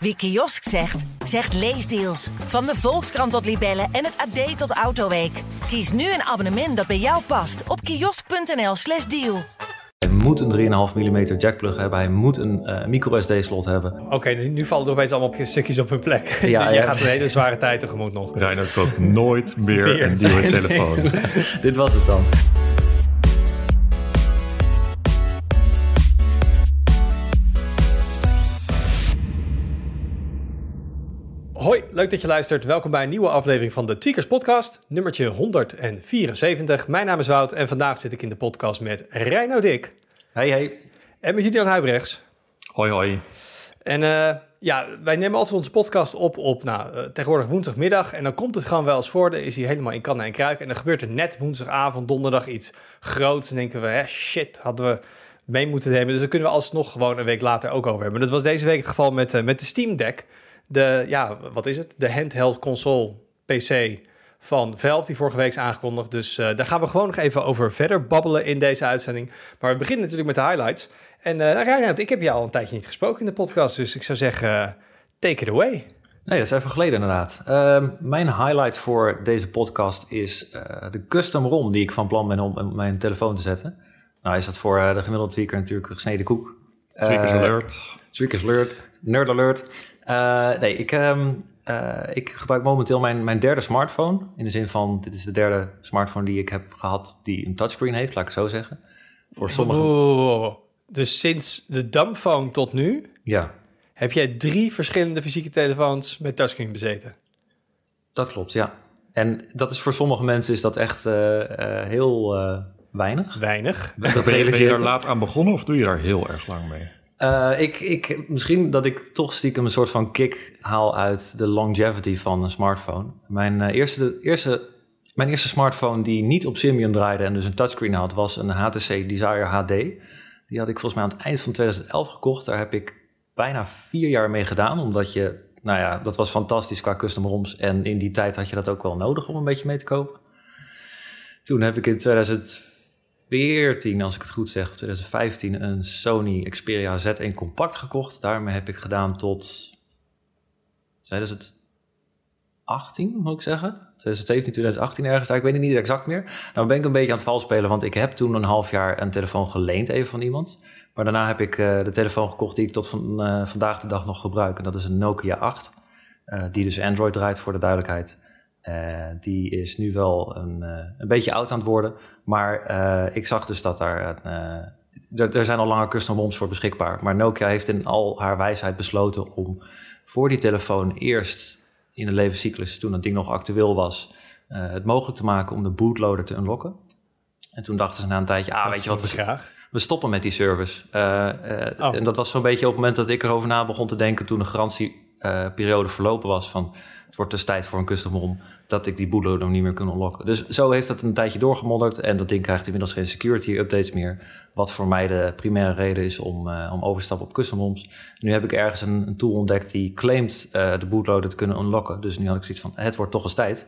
Wie kiosk zegt, zegt leesdeals. Van de Volkskrant tot Libellen en het AD tot Autoweek. Kies nu een abonnement dat bij jou past op kiosk.nl/slash deal. Hij moet een 3,5 mm jackplug hebben. Hij moet een uh, micro SD-slot hebben. Oké, nu, nu vallen er opeens allemaal stukjes op hun plek. Ja, je ja. gaat een hele zware tijd tegemoet nog. Reinhard koopt nooit meer Meer. een nieuwe telefoon. Dit was het dan. Leuk dat je luistert. Welkom bij een nieuwe aflevering van de Tweakers Podcast, nummertje 174. Mijn naam is Wout en vandaag zit ik in de podcast met Reino Dik Hey, hey. en met Julian Huibrechts. Hoi hoi. En eh, ja, wij nemen altijd onze podcast op op nou, eh, tegenwoordig woensdagmiddag. En dan komt het gewoon wel eens voor. Dan is hij helemaal in kannen en kruik. En dan gebeurt er net woensdagavond, donderdag iets groots. En denken we, hè, shit, hadden we mee moeten nemen. Dus dan kunnen we alsnog gewoon een week later ook over hebben. Dat was deze week het geval met, eh, met de Steam Deck. De, ja, wat is het? De handheld console PC van Valve, die vorige week is aangekondigd. Dus eh, daar gaan we gewoon nog even over verder babbelen in deze uitzending. Maar we beginnen natuurlijk met de highlights. En uh, Reinhard, ik heb jou al een tijdje niet gesproken in de podcast. Dus ik zou zeggen, eh, take it away. Nee, dat is even geleden inderdaad. Ehm, mijn highlight voor deze podcast is eh, de custom ROM die ik van plan ben om op mijn telefoon te zetten. Nou is dat voor de gemiddelde tweaker natuurlijk een gesneden koek. Tweakers alert. Tweakers alert, nerd alert. Eh, nee, ik, ehm, eh, ik gebruik momenteel mijn, mijn derde smartphone. In de zin van, dit is de derde smartphone die ik heb gehad die een touchscreen heeft, laat ik het zo zeggen. Voor sommige... Oeh. Dus sinds de dumbphone tot nu Ja, heb jij drie verschillende fysieke telefoons met touchscreen bezeten. dat klopt, ja. En dat is voor sommige mensen is dat echt eh, eh, heel eh, weinig. Weinig. Dat Ben je, daar laat aan begonnen of doe je daar heel erg lang mee? Eh, ik, ik, misschien dat ik toch stiekem een soort van kick haal uit de longevity van een smartphone. Mijn, eh, eerste, eerste, mijn eerste smartphone die niet op Symbian draaide en dus een touchscreen had, was een HTC Desire HD. Die had ik volgens mij aan het eind van 2011 gekocht. Daar heb ik bijna vier jaar mee gedaan, omdat je, nou ja, dat was fantastisch qua custom ROMs. En in die tijd had je dat ook wel nodig om een beetje mee te kopen. Toen heb ik in 2014, als ik het goed zeg, of 2015, een Sony Xperia Z1 Compact gekocht. Daarmee heb ik gedaan tot 2018, moet ik zeggen. 2017, 2018 ergens daar. Ik weet het niet exact meer. Nou ben ik een beetje aan het vals spelen, want ik heb toen een half jaar een telefoon geleend even van iemand. Maar daarna heb ik eh, de telefoon gekocht die ik tot van, eh, vandaag de dag nog gebruik. En dat is een Nokia 8, eh, die dus Android draait voor de duidelijkheid. Eh, die is nu wel een, eh, een beetje oud aan het worden. Maar eh, ik zag dus dat daar... er, zijn al lange custom ROMs voor beschikbaar. Maar Nokia heeft in al haar wijsheid besloten om voor die telefoon eerst in de levenscyclus, toen het ding nog actueel was, het mogelijk te maken om de bootloader te unlocken. En toen dachten ze na een tijdje, ah, Dat weet je wat, we, we graag. we stoppen met die service. Oh. En dat was zo'n beetje op het moment dat ik erover na begon te denken, toen de garantieperiode verlopen was van het wordt dus tijd voor een custom ROM, dat ik die bootloader niet meer kan unlocken. Dus zo heeft dat een tijdje doorgemodderd en dat ding krijgt inmiddels geen security updates meer. Wat voor mij de primaire reden is om, eh, om over te stappen op custom ROMs. Nu heb ik ergens een, een tool ontdekt die claimt eh, de bootloader te kunnen unlocken. Dus nu had ik zoiets van, het wordt toch eens tijd.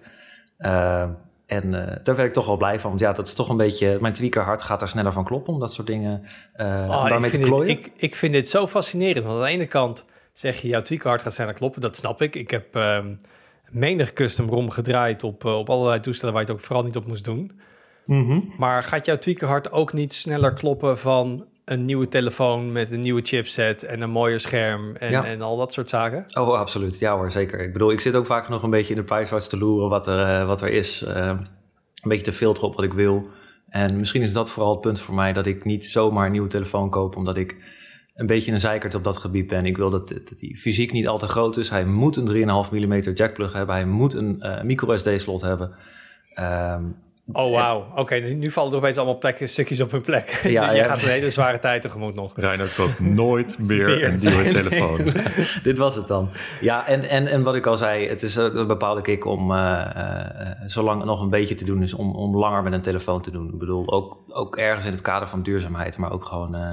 Eh, en daar werd ik toch wel blij van. Want ja, dat is toch een beetje... Mijn tweakerhart gaat daar sneller van kloppen om dat soort dingen Oh, ik, daarmee te vind dit, klooien. ik, ik vind dit zo fascinerend. Want aan de ene kant zeg je, jouw tweakhard gaat sneller kloppen. Dat snap ik. Ik heb ehm, menig custom ROM gedraaid op, eh, op allerlei toestellen waar je het ook vooral niet op moest doen. Mhm. Maar gaat jouw tweakerhart ook niet sneller kloppen van een nieuwe telefoon met een nieuwe chipset en een mooier scherm en, Ja. en al dat soort zaken? Oh, absoluut. Ja hoor, zeker. Ik bedoel, ik zit ook vaak nog een beetje in de prijswatch te loeren wat er, eh, wat er is. Eh, een beetje te filteren op wat ik wil. En misschien is dat vooral het punt voor mij dat ik niet zomaar een nieuwe telefoon koop, omdat ik een beetje een zeikert op dat gebied ben. Ik wil dat, dat die fysiek niet al te groot is. Hij moet een 3,5 mm jackplug hebben. Hij moet een eh, micro SD slot hebben. Ehm, Oh, wauw. Oké, nu, nu vallen er opeens allemaal plekken, stukjes op hun plek. Ja, je ja. gaat een hele zware tijd tegemoet nog. Reinhard koopt nooit meer Meer. een nieuwe Nee, nee. telefoon. Dit was het dan. Ja, en, en, en wat ik al zei, het is een bepaalde kick om, eh, eh, zolang nog een beetje te doen is, om, om langer met een telefoon te doen. Ik bedoel, ook, ook ergens in het kader van duurzaamheid, maar ook gewoon, eh,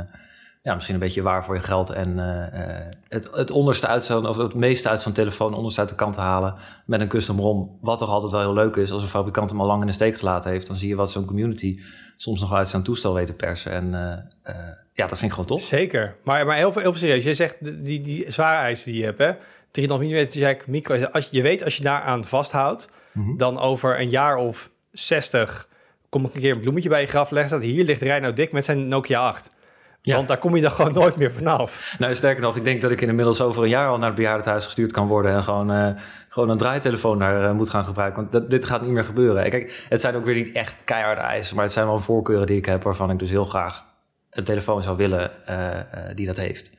ja, misschien een beetje waar voor je geld en eh, eh, het, het onderste uit zo'n, of het meeste uit zo'n telefoon onderste uit de kant te halen met een custom ROM. Wat toch altijd wel heel leuk is als een fabrikant hem al lang in de steek gelaten heeft. Dan zie je wat zo'n community soms nog uit zo'n toestel weet te persen. En eh, ja, dat vind ik gewoon tof. Zeker. Maar, maar heel, veel, heel veel serieus. Je zegt die, die, zware eisen die je hebt, hè? 3,5 mm jack, micro. Als je, je weet, als je daaraan vasthoudt, Mhm. dan over een jaar of 60 kom ik een keer een bloemetje bij je graf leggen. Hier ligt Reino Dik met zijn Nokia 8. Ja. Want daar kom je dan gewoon nooit meer vanaf. Nou, sterker nog, ik denk dat ik inmiddels over een jaar al naar het bejaardenhuis gestuurd kan worden en gewoon, eh, gewoon een draaitelefoon daar eh, moet gaan gebruiken. Want dat, dit gaat niet meer gebeuren. En Kijk, het zijn ook weer niet echt keiharde eisen, maar het zijn wel voorkeuren die ik heb waarvan ik dus heel graag een telefoon zou willen eh, die dat heeft.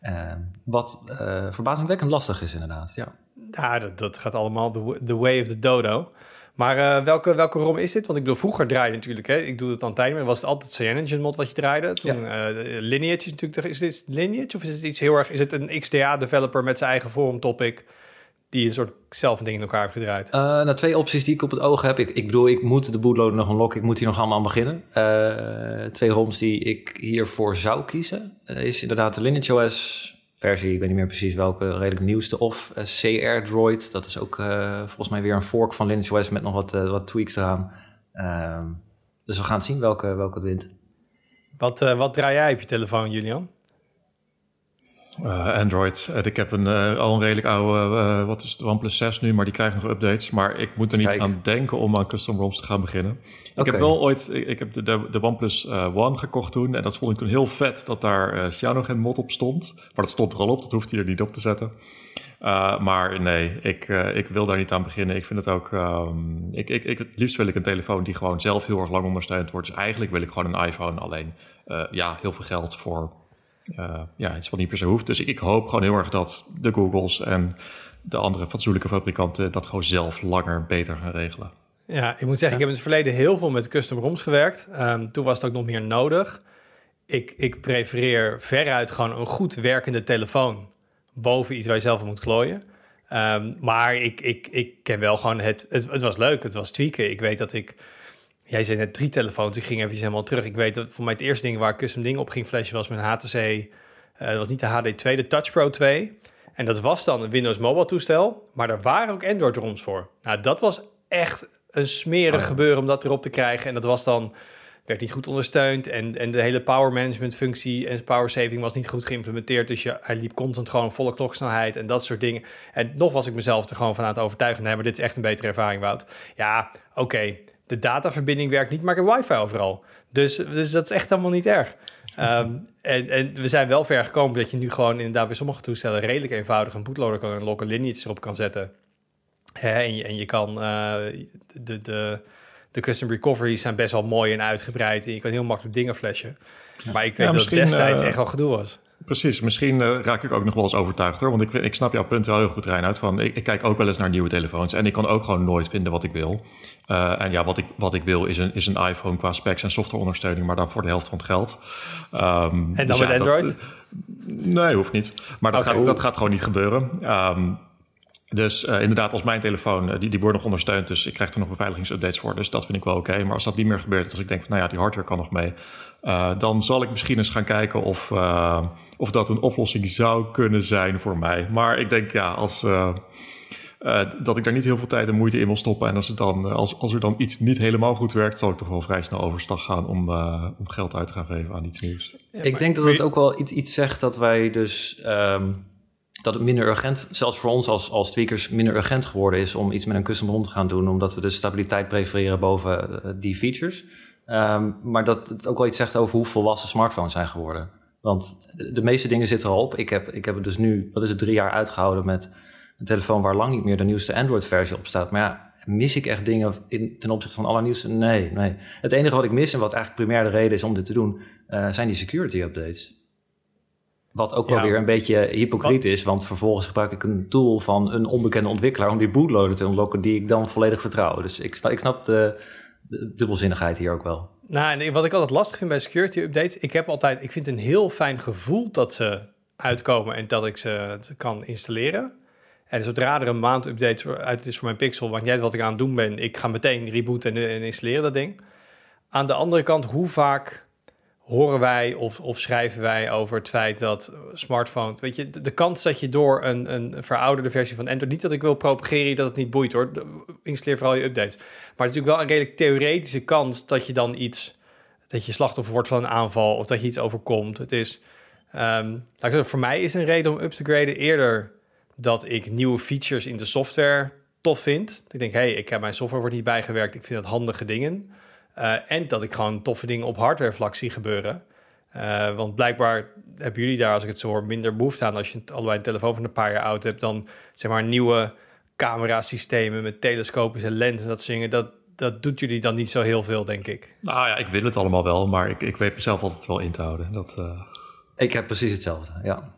Eh, wat verbazingwekkend lastig is inderdaad, ja. Ja, dat, dat gaat allemaal the way of the dodo. Maar eh, welke, welke ROM is dit? Want ik bedoel, vroeger draaide natuurlijk, hè, ik doe het een tijd, maar was het altijd CyanogenMod mod wat je draaide. Toen eh, Lineage is natuurlijk, is dit Lineage of is het iets heel erg, is het een XDA-developer met zijn eigen forum topic die een soort zelf een ding in elkaar heeft gedraaid? Eh, nou, twee opties die ik op het oog heb. Ik, ik bedoel, ik moet de bootloader nog unlocken. Ik moet hier nog allemaal aan beginnen. Eh, twee ROMs die ik hiervoor zou kiezen. eh, is inderdaad de Lineage OS versie. Ik weet niet meer precies welke, redelijk nieuwste. Of eh, CR Droid. Dat is ook eh, volgens mij weer een fork van Lineage OS met nog wat, eh, wat tweaks eraan. Ehm, dus we gaan zien welke, welke het wint. Wat, wat draai jij op je telefoon, Julian? Eh, Android. Eh, ik heb een, eh, al een redelijk oude, eh, wat is het, OnePlus 6 nu, maar die krijgt nog updates. Maar ik moet er niet Kijk. aan denken om aan custom ROMs te gaan beginnen. Ik heb wel ooit, ik, ik heb de, de, de OnePlus One gekocht toen. En dat vond ik toen heel vet dat daar Cyanogen mod op stond. Maar dat stond er al op, dat hoeft hij er niet op te zetten. Maar nee, ik, ik wil daar niet aan beginnen. Ik vind het ook. ehm, ik, ik, ik, het liefst wil ik een telefoon die gewoon zelf heel erg lang ondersteund wordt. Dus eigenlijk wil ik gewoon een iPhone. Alleen ja, heel veel geld voor eh, ja, iets wat niet per se hoeft. Dus ik, ik hoop gewoon heel erg dat de Googles en de andere fatsoenlijke fabrikanten dat gewoon zelf langer beter gaan regelen. Ja, ik moet zeggen, ik heb in het verleden heel veel met custom ROMs gewerkt. Ehm, toen was het ook nog meer nodig. Ik, ik prefereer veruit gewoon een goed werkende telefoon boven iets waar je zelf aan moet klooien. Ehm, maar ik, ik, ik ken wel gewoon het, het... Het was leuk, het was tweaken. Ik weet dat ik... Jij zei net drie telefoons, ik ging even helemaal terug. Ik weet dat voor mij het eerste ding waar ik custom dingen op ging flashen was mijn HTC... eh, dat was niet de HD2, de Touch Pro 2. En dat was dan een Windows Mobile toestel, maar daar waren ook Android ROMs voor. Nou, dat was echt een smerig Oh gebeuren om dat erop te krijgen. En dat was dan werd niet goed ondersteund en, en de hele power management functie en power saving was niet goed geïmplementeerd. Dus je, hij liep constant gewoon volle kloksnelheid en dat soort dingen. En nog was ik mezelf er gewoon van aan het overtuigen. Nee, maar dit is echt een betere ervaring, Wout. Ja, oké, de dataverbinding werkt niet, maar ik heb wifi overal. Dus, dus dat is echt helemaal niet erg. Ehm, en, en we zijn wel ver gekomen dat je nu gewoon inderdaad bij sommige toestellen redelijk eenvoudig een bootloader kan en lokken lineage erop kan zetten. Hè, en, je, en je kan eh, de, de, de custom recoveries zijn best wel mooi en uitgebreid. En je kan heel makkelijk dingen flashen. Maar ik weet dat het destijds eh, echt al gedoe was. Precies, misschien eh, raak ik ook nog wel eens overtuigd hoor. Want ik, vind- ik snap jouw punt wel heel goed, Reinhard. Van, ik, ik kijk ook wel eens naar nieuwe telefoons. En ik kan ook gewoon nooit vinden wat ik wil. Eh, en ja, wat ik, wat ik wil is een, is een iPhone qua specs en softwareondersteuning. Maar dan voor de helft van het geld. Ehm, En dan dus met ja, dat- Android? nee, hoeft niet. Maar dat, gaat, dat gaat gewoon niet gebeuren. Ehm, dus eh, inderdaad, als mijn telefoon, eh, die, die wordt nog ondersteund. Dus ik krijg er nog beveiligingsupdates voor. Dus dat vind ik wel oké. Maar als dat niet meer gebeurt, als ik denk van, nou ja, die hardware kan nog mee. eh, dan zal ik misschien eens gaan kijken of, eh, of dat een oplossing zou kunnen zijn voor mij. Maar ik denk, ja, als... eh, eh, dat ik daar niet heel veel tijd en moeite in wil stoppen. En als, het dan, als, als er dan iets niet helemaal goed werkt, zal ik toch wel vrij snel overstag gaan om, eh, om geld uit te gaan geven aan iets nieuws. ik denk dat het ook wel iets, iets zegt dat wij dus... ehm, dat het minder urgent, zelfs voor ons als, als tweakers, minder urgent geworden is om iets met een custom ROM te gaan doen. Omdat we dus stabiliteit prefereren boven eh, die features. Ehm, maar dat het ook wel iets zegt over hoe volwassen smartphones zijn geworden. Want de, de meeste dingen zitten erop. Ik heb, ik heb het dus nu, wat is het, drie jaar uitgehouden met een telefoon waar lang niet meer de nieuwste Android-versie op staat. Maar ja, mis ik echt dingen in, ten opzichte van allernieuwste? Nee, nee. Het enige wat ik mis en wat eigenlijk primair de reden is om dit te doen, eh, zijn die security updates. Wat ook wel Ja. weer een beetje hypocriet is, want vervolgens gebruik ik een tool van een onbekende ontwikkelaar om die bootloader te unlocken die ik dan volledig vertrouw. Dus ik snap, ik snap de, de dubbelzinnigheid hier ook wel. Nou, en wat ik altijd lastig vind bij security updates, ik heb altijd, ik vind een heel fijn gevoel dat ze uitkomen en dat ik ze kan installeren. En zodra er een maand update uit is voor mijn Pixel, niet uit wat ik aan het doen ben, ik ga meteen rebooten en, en installeren dat ding. Aan de andere kant, hoe vaak horen wij of, of schrijven wij over het feit dat smartphones... Weet je, de, kans dat je door een, een verouderde versie van Android... Niet dat ik wil propageren dat het niet boeit hoor. Installeer vooral je updates. Maar het is natuurlijk wel een redelijk theoretische kans dat je dan iets... Dat je slachtoffer wordt van een aanval of dat je iets overkomt. Het is... Zeggen, voor mij is een reden om up te graden eerder dat ik nieuwe features in de software tof vind. Ik denk, hey, ik heb mijn software wordt niet bijgewerkt. Ik vind dat handige dingen. Uh, en dat ik gewoon toffe dingen op hardware vlak zie gebeuren. Uh, want blijkbaar hebben jullie daar, als ik het zo hoor, minder behoefte aan. Als je allebei een telefoon van een paar jaar oud hebt, dan zeg maar nieuwe camerasystemen met telescopische lenzen, dat zingen, dat, dat doet jullie dan niet zo heel veel, denk ik. Nou ja, ik wil het allemaal wel, maar ik, ik weet mezelf altijd wel in te houden. Dat, uh... Ik heb precies hetzelfde, ja.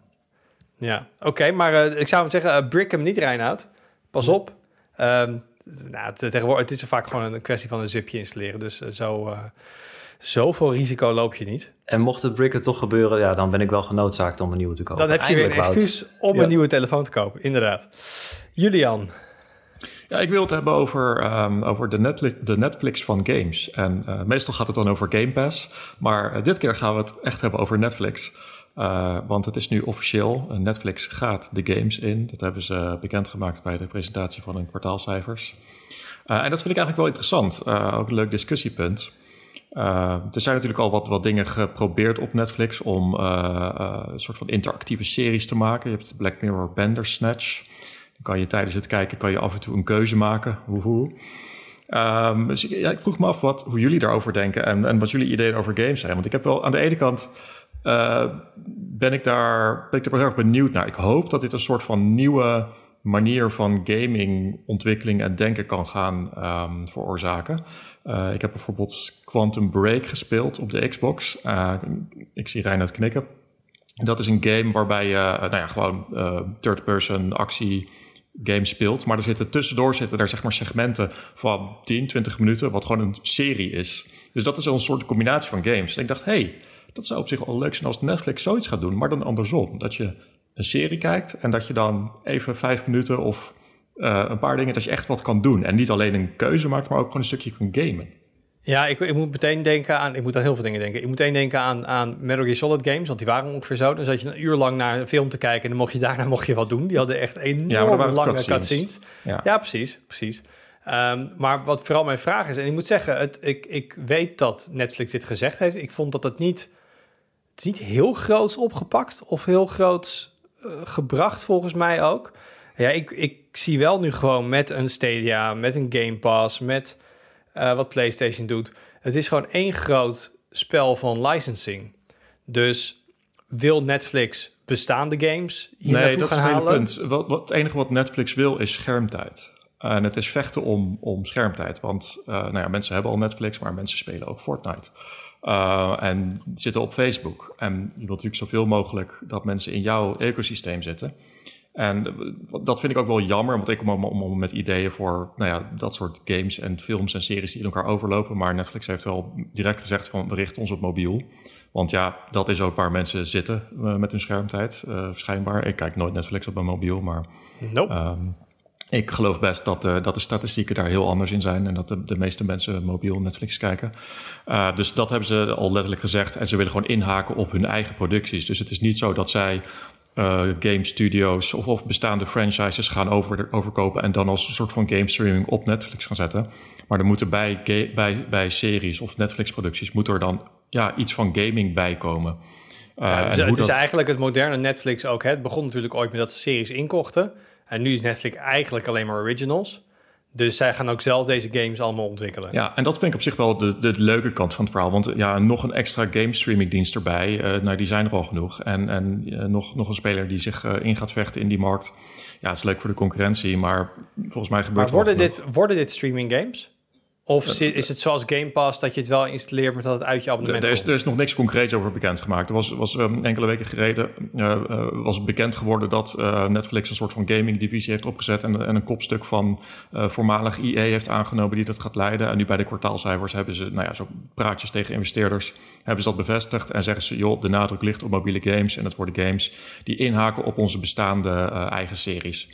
Ja, oké, maar uh, ik zou hem zeggen, uh, brick hem niet, Reinoud. Pas op. Um, nou, het, tegenwoordig, het is vaak gewoon een kwestie van een zipje installeren. Dus uh, zo, uh, zoveel risico loop je niet. En mocht het bricken toch gebeuren, ja, dan ben ik wel genoodzaakt om een nieuwe te kopen. Dan heb je weer een excuus om ja. een nieuwe telefoon te kopen, inderdaad. Julian. Ja, ik wil het hebben over, um, over de, Netflix, de Netflix van games. En uh, meestal gaat het dan over Game Pass. Maar dit keer gaan we het echt hebben over Netflix. Uh, want het is nu officieel. Netflix gaat de games in. Dat hebben ze bekendgemaakt bij de presentatie van hun kwartaalcijfers. Uh, en dat vind ik eigenlijk wel interessant. Ook een leuk discussiepunt. er zijn natuurlijk al wat, wat dingen geprobeerd op Netflix om een soort van interactieve series te maken. Je hebt Black Mirror Bandersnatch. Dan kan je tijdens het kijken kan je af en toe een keuze maken. Woehoe. Um, dus ik vroeg me af wat, hoe jullie daarover denken en, en wat jullie ideeën over games zijn. Want ik heb wel aan de ene kant uh, ben, ik daar, ben ik er heel erg benieuwd naar. Ik hoop dat dit een soort van nieuwe manier van gaming, ontwikkeling en denken kan gaan um, veroorzaken. Uh, ik heb bijvoorbeeld Quantum Break gespeeld op de Xbox. Uh, ik zie Reinhard knikken. Dat is een game waarbij je nou ja, gewoon third-person actie game speelt. Maar er zitten tussendoor zitten daar zeg maar segmenten van 10, 20 minuten, wat gewoon een serie is. Dus dat is een soort combinatie van games. En ik dacht, hey, dat zou op zich wel leuk zijn als Netflix zoiets gaat doen, maar dan andersom. Dat je een serie kijkt en dat je dan even vijf minuten of uh, een paar dingen, dat je echt wat kan doen. En niet alleen een keuze maakt, maar ook gewoon een stukje kan gamen. Ja, ik, ik, moet meteen denken aan, ik moet aan heel veel dingen denken. Ik moet meteen denken aan, aan Metal Gear Solid games, want die waren ongeveer zo. Dan zat je een uur lang naar een film te kijken en dan mocht je daarna mocht je wat doen. Die hadden echt enorm ja, lange cutscenes. Ja. ja, precies, precies. Um, maar wat vooral mijn vraag is, en ik moet zeggen, het, ik, ik weet dat Netflix dit gezegd heeft. Ik vond dat het niet het is niet heel groots opgepakt of heel groots uh, gebracht volgens mij ook. Ja, ik, ik zie wel nu gewoon met een Stadia, met een Game Pass, met uh, wat PlayStation doet. Het is gewoon één groot spel van licensing. Dus wil Netflix bestaande games hier Nee, dat is het punt. Wat, wat, het enige wat Netflix wil is schermtijd. En het is vechten om, om schermtijd. Want uh, nou ja, mensen hebben al Netflix, maar mensen spelen ook Fortnite. Uh, en zitten op Facebook. En je wilt natuurlijk zoveel mogelijk dat mensen in jouw ecosysteem zitten. En dat vind ik ook wel jammer, want ik kom om, met ideeën voor nou ja, dat soort games en films en series die in elkaar overlopen. Maar Netflix heeft wel direct gezegd van we richten ons op mobiel. Want ja, dat is ook waar mensen zitten uh, met hun schermtijd, uh, schijnbaar. Ik kijk nooit Netflix op mijn mobiel, maar nope. um, ik geloof best dat, uh, dat de statistieken daar heel anders in zijn en dat de, de meeste mensen mobiel Netflix kijken. Uh, dus dat hebben ze al letterlijk gezegd en ze willen gewoon inhaken op hun eigen producties. Dus het is niet zo dat zij uh, game studios of, of bestaande franchises gaan over, overkopen en dan als een soort van game streaming op Netflix gaan zetten. Maar er moeten bij, bij, bij series of Netflix producties moet er dan ja, iets van gaming bij komen. Ja, het is, het is eigenlijk het moderne Netflix ook. Hè? Het begon natuurlijk ooit met dat ze series inkochten. En nu is Netflix eigenlijk alleen maar originals. Dus zij gaan ook zelf deze games allemaal ontwikkelen. Ja, en dat vind ik op zich wel de, de leuke kant van het verhaal. Want ja, nog een extra game streaming dienst erbij. Uh, nou, die zijn er al genoeg. En, en uh, nog, nog een speler die zich uh, in gaat vechten in die markt. Ja, het is leuk voor de concurrentie, maar volgens mij gebeurt maar worden dit, worden dit streaming games? Of is het zoals Game Pass dat je het wel installeert, maar dat het uit je abonnement er is, er is nog niks concreets over bekendgemaakt. Er was, was um, enkele weken geleden uh, uh, was bekend geworden dat uh, Netflix een soort van gaming divisie heeft opgezet en, en een kopstuk van voormalig IE heeft aangenomen die dat gaat leiden. En nu bij de kwartaalcijfers hebben ze, nou ja, zo praatjes tegen investeerders, hebben ze dat bevestigd en zeggen ze, joh, de nadruk ligt op mobiele games en het worden games die inhaken op onze bestaande eigen series.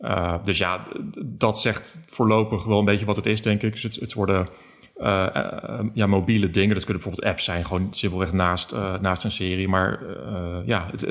Uh, dus ja, dat zegt voorlopig wel een beetje wat het is, denk ik. Dus het, het worden uh, uh, ja, mobiele dingen. Dat kunnen bijvoorbeeld apps zijn, gewoon simpelweg naast, naast een serie. Maar ja, het,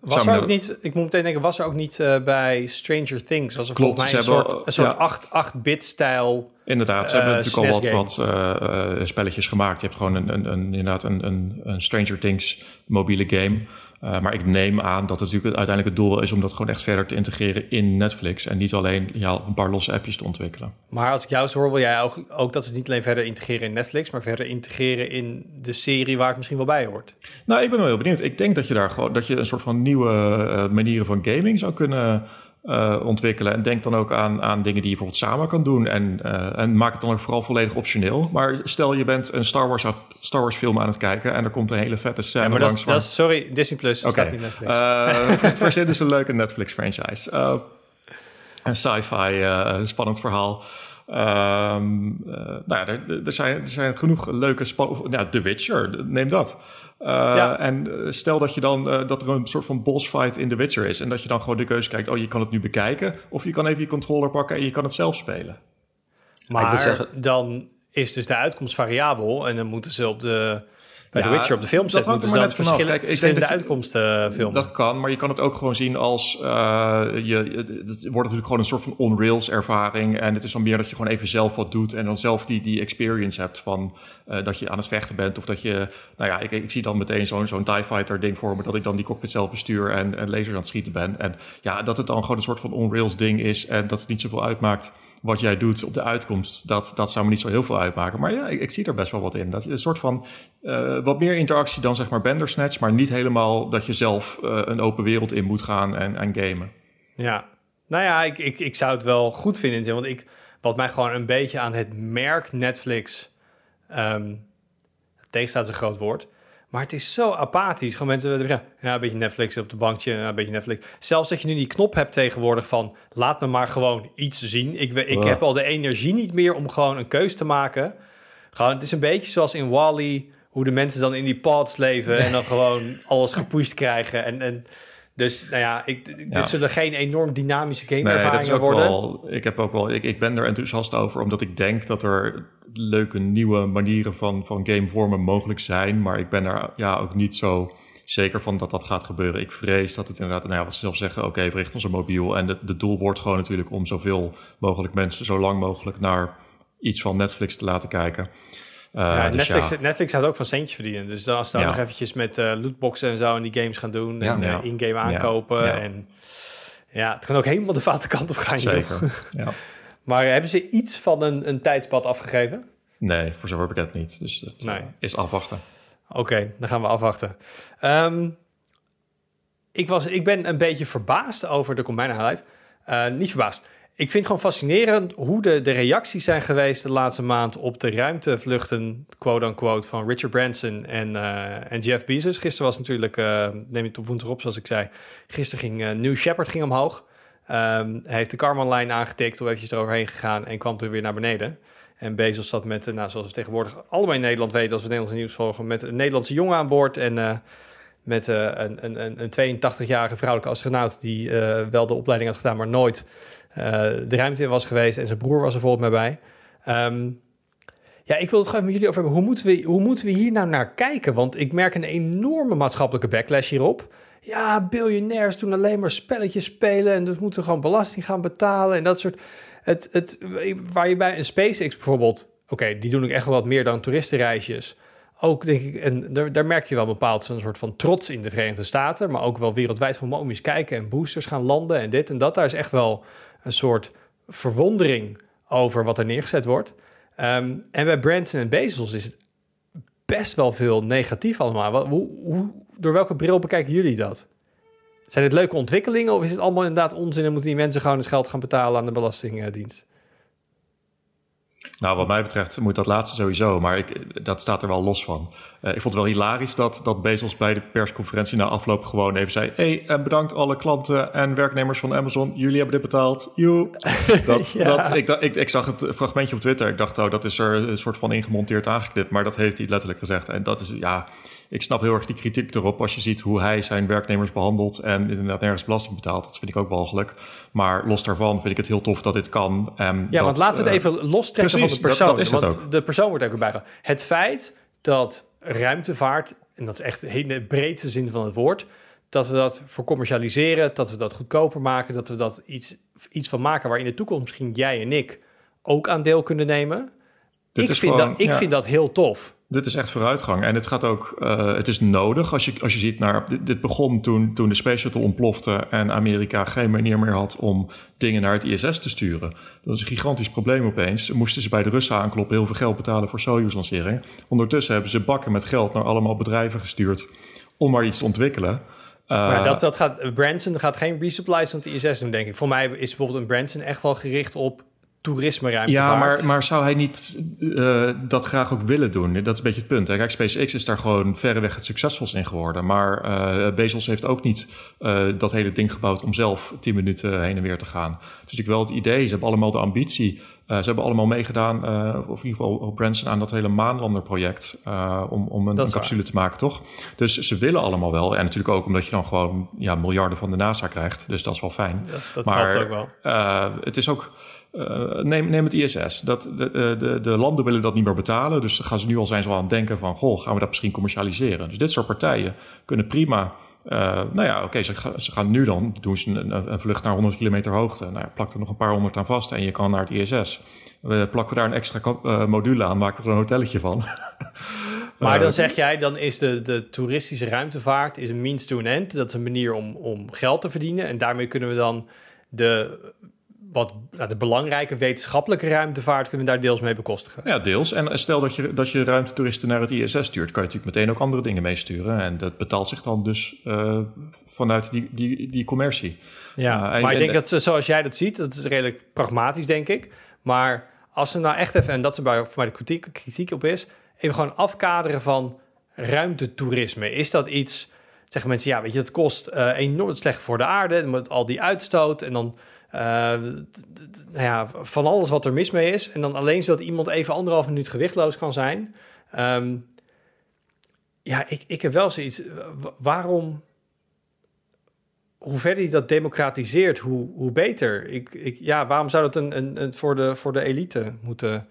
was er ook niet, ik moet meteen denken, was er ook niet bij Stranger Things? Was er Klopt, volgens mij een hebben, soort, een soort ja. 8-bit stijl Inderdaad, ze hebben natuurlijk al wat, wat spelletjes gemaakt. Je hebt gewoon een, een, een inderdaad een, een, een, Stranger Things mobiele game. Uh, maar ik neem aan dat het natuurlijk uiteindelijk het doel is om dat gewoon echt verder te integreren in Netflix. En niet alleen ja, een paar losse appjes te ontwikkelen. Maar als ik jou zo hoor, wil jij ook, ook dat ze niet alleen verder integreren in Netflix, maar verder integreren in de serie waar het misschien wel bij hoort. Nou, ik ben wel heel benieuwd. Ik denk dat je daar gewoon dat je een soort van nieuwe manieren van gaming zou kunnen uh, ontwikkelen. En denk dan ook aan, aan dingen die je bijvoorbeeld samen kan doen. En, uh, en maak het dan ook vooral volledig optioneel. Maar stel je bent een Star Wars, Star Wars film aan het kijken en er komt een hele vette scène ja, langs. Dat, sorry, Disney Plus okay. staat in Netflix. Uh, verzin is een leuke Netflix franchise. een sci-fi spannend verhaal. Um, uh, nou ja, er, er, zijn, er zijn genoeg leuke... Ja, The Witcher, neem dat. Uh, ja. En stel dat je dan uh, dat er een soort van boss fight in The Witcher is. En dat je dan gewoon de keuze kijkt: oh, je kan het nu bekijken. Of je kan even je controller pakken en je kan het zelf spelen. Maar zeggen... dan is dus de uitkomst variabel. En dan moeten ze op de bij ja, The Witcher op de film zetten, moeten ze dan verschillen, Kijk, verschillende uitkomsten filmen. Dat kan, maar je kan het ook gewoon zien als... Uh, je, het, wordt natuurlijk gewoon een soort van on-rails ervaring. En het is dan meer dat je gewoon even zelf wat doet... en dan zelf die, die experience hebt van uh, dat je aan het vechten bent... of dat je... Nou ja, ik, ik zie dan meteen zo'n zo'n TIE Fighter ding voor me... dat ik dan die cockpit zelf bestuur en, en laser aan het schieten ben. En ja, dat het dan gewoon een soort van on-rails ding is... en dat het niet zoveel uitmaakt wat jij doet op de uitkomst, dat, dat zou me niet zo heel veel uitmaken. Maar ja, ik, zie er best wel wat in. Dat je een soort van uh, wat meer interactie dan zeg maar Bandersnatch, maar niet helemaal dat je zelf uh, een open wereld in moet gaan en, en gamen. Ja, nou ja, ik, ik, ik zou het wel goed vinden, want ik, wat mij gewoon een beetje aan het merk Netflix um, tegenstaat is een groot woord. Maar het is zo apathisch. Gewoon mensen, ja, een beetje Netflix op de bankje, een beetje Netflix. Zelfs dat je nu die knop hebt tegenwoordig van, laat me maar gewoon iets zien. Ik, ik heb al de energie niet meer om gewoon een keus te maken. Gewoon, het is een beetje zoals in Wally, hoe de mensen dan in die pods leven en dan gewoon alles gepusht krijgen. En, en dus nou ja, ik, dit zullen geen enorm dynamische game ervaringen worden. Wel, ik, heb ook wel, ik, ik ben er enthousiast over, omdat ik denk dat er leuke nieuwe manieren van, van gamevormen mogelijk zijn. Maar ik ben er ja, ook niet zo zeker van dat dat gaat gebeuren. Ik vrees dat het inderdaad, nou ja, wat ze zelf zeggen, oké, okay, we richten ons op mobiel. En het doel wordt gewoon natuurlijk om zoveel mogelijk mensen zo lang mogelijk naar iets van Netflix te laten kijken. Ja, dus Netflix, ja. Netflix gaat ook van centjes verdienen. Dus als ze dan nog eventjes met uh, lootboxen en zo en die games gaan doen en uh, in-game aankopen. En ja, het kan ook helemaal de foute kant op gaan. Zeker, ja. Maar hebben ze iets van een, een tijdspad afgegeven? Nee, voor zover bekend niet. Dus het nee. is afwachten. Oké, dan gaan we afwachten. Um, ik, was, ik ben een beetje verbaasd over de Combine Highlight. niet verbaasd. Ik vind het gewoon fascinerend hoe de, de reacties zijn geweest de laatste maand op de ruimtevluchten, quote-unquote, van Richard Branson en, uh, en Jeff Bezos. Gisteren was natuurlijk, uh, neem het op woensdag op, zoals ik zei. Gisteren ging uh, New Shepard ging omhoog. Um, hij heeft de Karman-lijn aangetikt, hoe eventjes eroverheen gegaan en kwam toen weer naar beneden. En Bezos zat met, nou, zoals we tegenwoordig allemaal in Nederland weten, als we Nederlandse nieuws volgen, met een Nederlandse jongen aan boord en met een, een, een 82-jarige vrouwelijke astronaut die wel de opleiding had gedaan, maar nooit de ruimte in was geweest en zijn broer was er volgens mij bij. Um, ja, ik wil het gewoon met jullie over hebben. Hoe moeten, we, hoe moeten we hier nou naar kijken? Want ik merk een enorme maatschappelijke backlash hierop. Ja, biljonairs doen alleen maar spelletjes spelen en dus moeten gewoon belasting gaan betalen en dat soort. Het, het, waar je bij een SpaceX bijvoorbeeld, oké, die doen ook echt wat meer dan toeristenreisjes. Ook denk ik, en daar, daar merk je wel bepaald een soort van trots in de Verenigde Staten, maar ook wel wereldwijd van eens kijken en boosters gaan landen en dit en dat. Daar is echt wel een soort verwondering over wat er neergezet wordt. Um, en bij Branson en Bezos is het best wel veel negatief allemaal. Hoe, hoe, door welke bril bekijken jullie dat? Zijn het leuke ontwikkelingen of is het allemaal inderdaad onzin en moeten die mensen gewoon het geld gaan betalen aan de Belastingdienst? Nou, wat mij betreft moet dat laatste sowieso, maar ik, dat staat er wel los van. Uh, ik vond het wel hilarisch dat, dat Bezos bij de persconferentie na afloop gewoon even zei... hey, en bedankt alle klanten en werknemers van Amazon, jullie hebben dit betaald. Joe. Dat, dat, ik, ik, ik, zag het fragmentje op Twitter, ik dacht, oh, dat is er een soort van ingemonteerd aangeknipt. Maar dat heeft hij letterlijk gezegd. En dat is, ja, ik snap heel erg die kritiek erop als je ziet hoe hij zijn werknemers behandelt en inderdaad nergens belasting betaalt. Dat vind ik ook walgelijk. Maar los daarvan vind ik het heel tof dat dit kan. En ja, dat, want laten we het uh, even lostrekken precies, van de persoon. dat- dat is het want ook. de persoon wordt ook erbij. Het feit dat ruimtevaart, en dat is echt in de breedste zin van het woord, dat we dat voor commercialiseren, dat we dat goedkoper maken, dat we dat iets, iets van maken waar in de toekomst misschien jij en ik ook aan deel kunnen nemen. Dit ik vind, gewoon- dat, ik ja. vind dat heel tof. Dit is echt vooruitgang. En het gaat ook, eh, het is nodig als je, als je ziet naar. Dit, begon toen, toen de Space Shuttle ontplofte en Amerika geen manier meer had om dingen naar het ISS te sturen. Dat is een gigantisch probleem opeens. Moesten ze bij de Russen aankloppen, heel veel geld betalen voor Soyuz-lancering. Ondertussen hebben ze bakken met geld naar allemaal bedrijven gestuurd om maar iets te ontwikkelen. Eh, Maar dat, dat gaat, Branson gaat geen resupplies van het ISS doen, denk ik. Voor mij is bijvoorbeeld een Branson echt wel gericht op toerisme ruimtevaart. Ja, maar, maar zou hij niet eh, dat graag ook willen doen? Dat is een beetje het punt. Hè? Kijk, SpaceX is daar gewoon verreweg het succesvolst in geworden. Maar eh, Bezos heeft ook niet eh, dat hele ding gebouwd om zelf 10 minuten heen en weer te gaan. Het is natuurlijk wel het idee. Ze hebben allemaal de ambitie. Ze hebben allemaal meegedaan, of in ieder geval Branson, aan dat hele maanlanderproject. om, om een, capsule te maken, toch? Dus ze willen allemaal wel. En natuurlijk ook omdat je dan gewoon ja, miljarden van de NASA krijgt. Dus dat is wel fijn. dat, dat maar helpt ook wel. het is ook. Eh, neem, neem het ISS. Dat, de, de, de, de landen willen dat niet meer betalen. Dus gaan ze nu al zijn ze al aan het denken van... goh, gaan we dat misschien commercialiseren? Dus dit soort partijen kunnen prima... eh, nou ja, oké, ze, ga- ze gaan nu dan... doen ze een, een, vlucht naar 100 kilometer hoogte. Nou ja, plak er nog een paar honderd aan vast... en je kan naar het ISS. We plakken we daar een extra eh, module aan... maken we er een hotelletje van. Maar Eh, dan zeg jij, dan is de, de toeristische ruimtevaart is een means to an end. Dat is een manier om, om geld te verdienen. En daarmee kunnen we dan de, wat, nou, de belangrijke wetenschappelijke ruimtevaart... kunnen we daar deels mee bekostigen. Ja, deels. En stel dat je, dat je ruimtetoeristen naar het ISS stuurt, kan je natuurlijk meteen ook andere dingen meesturen. En dat betaalt zich dan dus eh, vanuit die, die, die commercie. Ja, en- maar ik en- denk dat ze- zoals jij dat ziet, dat is redelijk pragmatisch, denk ik. Maar als ze nou echt even, en dat is waar voor mij de kritiek, kritiek op is, even gewoon afkaderen van ruimtetoerisme. Is dat iets, zeggen mensen, ja, weet je, dat kost eh, enorm slecht voor de aarde, met al die uitstoot en dan, eh, nou ja, van alles wat er mis mee is. En dan alleen zodat iemand even anderhalf minuut gewichtloos kan zijn. Ehm, ja, ik, ik heb wel zoiets, wa- waarom hoe verder je dat democratiseert, hoe, hoe beter. Ik, ik, ja, waarom zou dat een, een, een voor, de, voor de elite moeten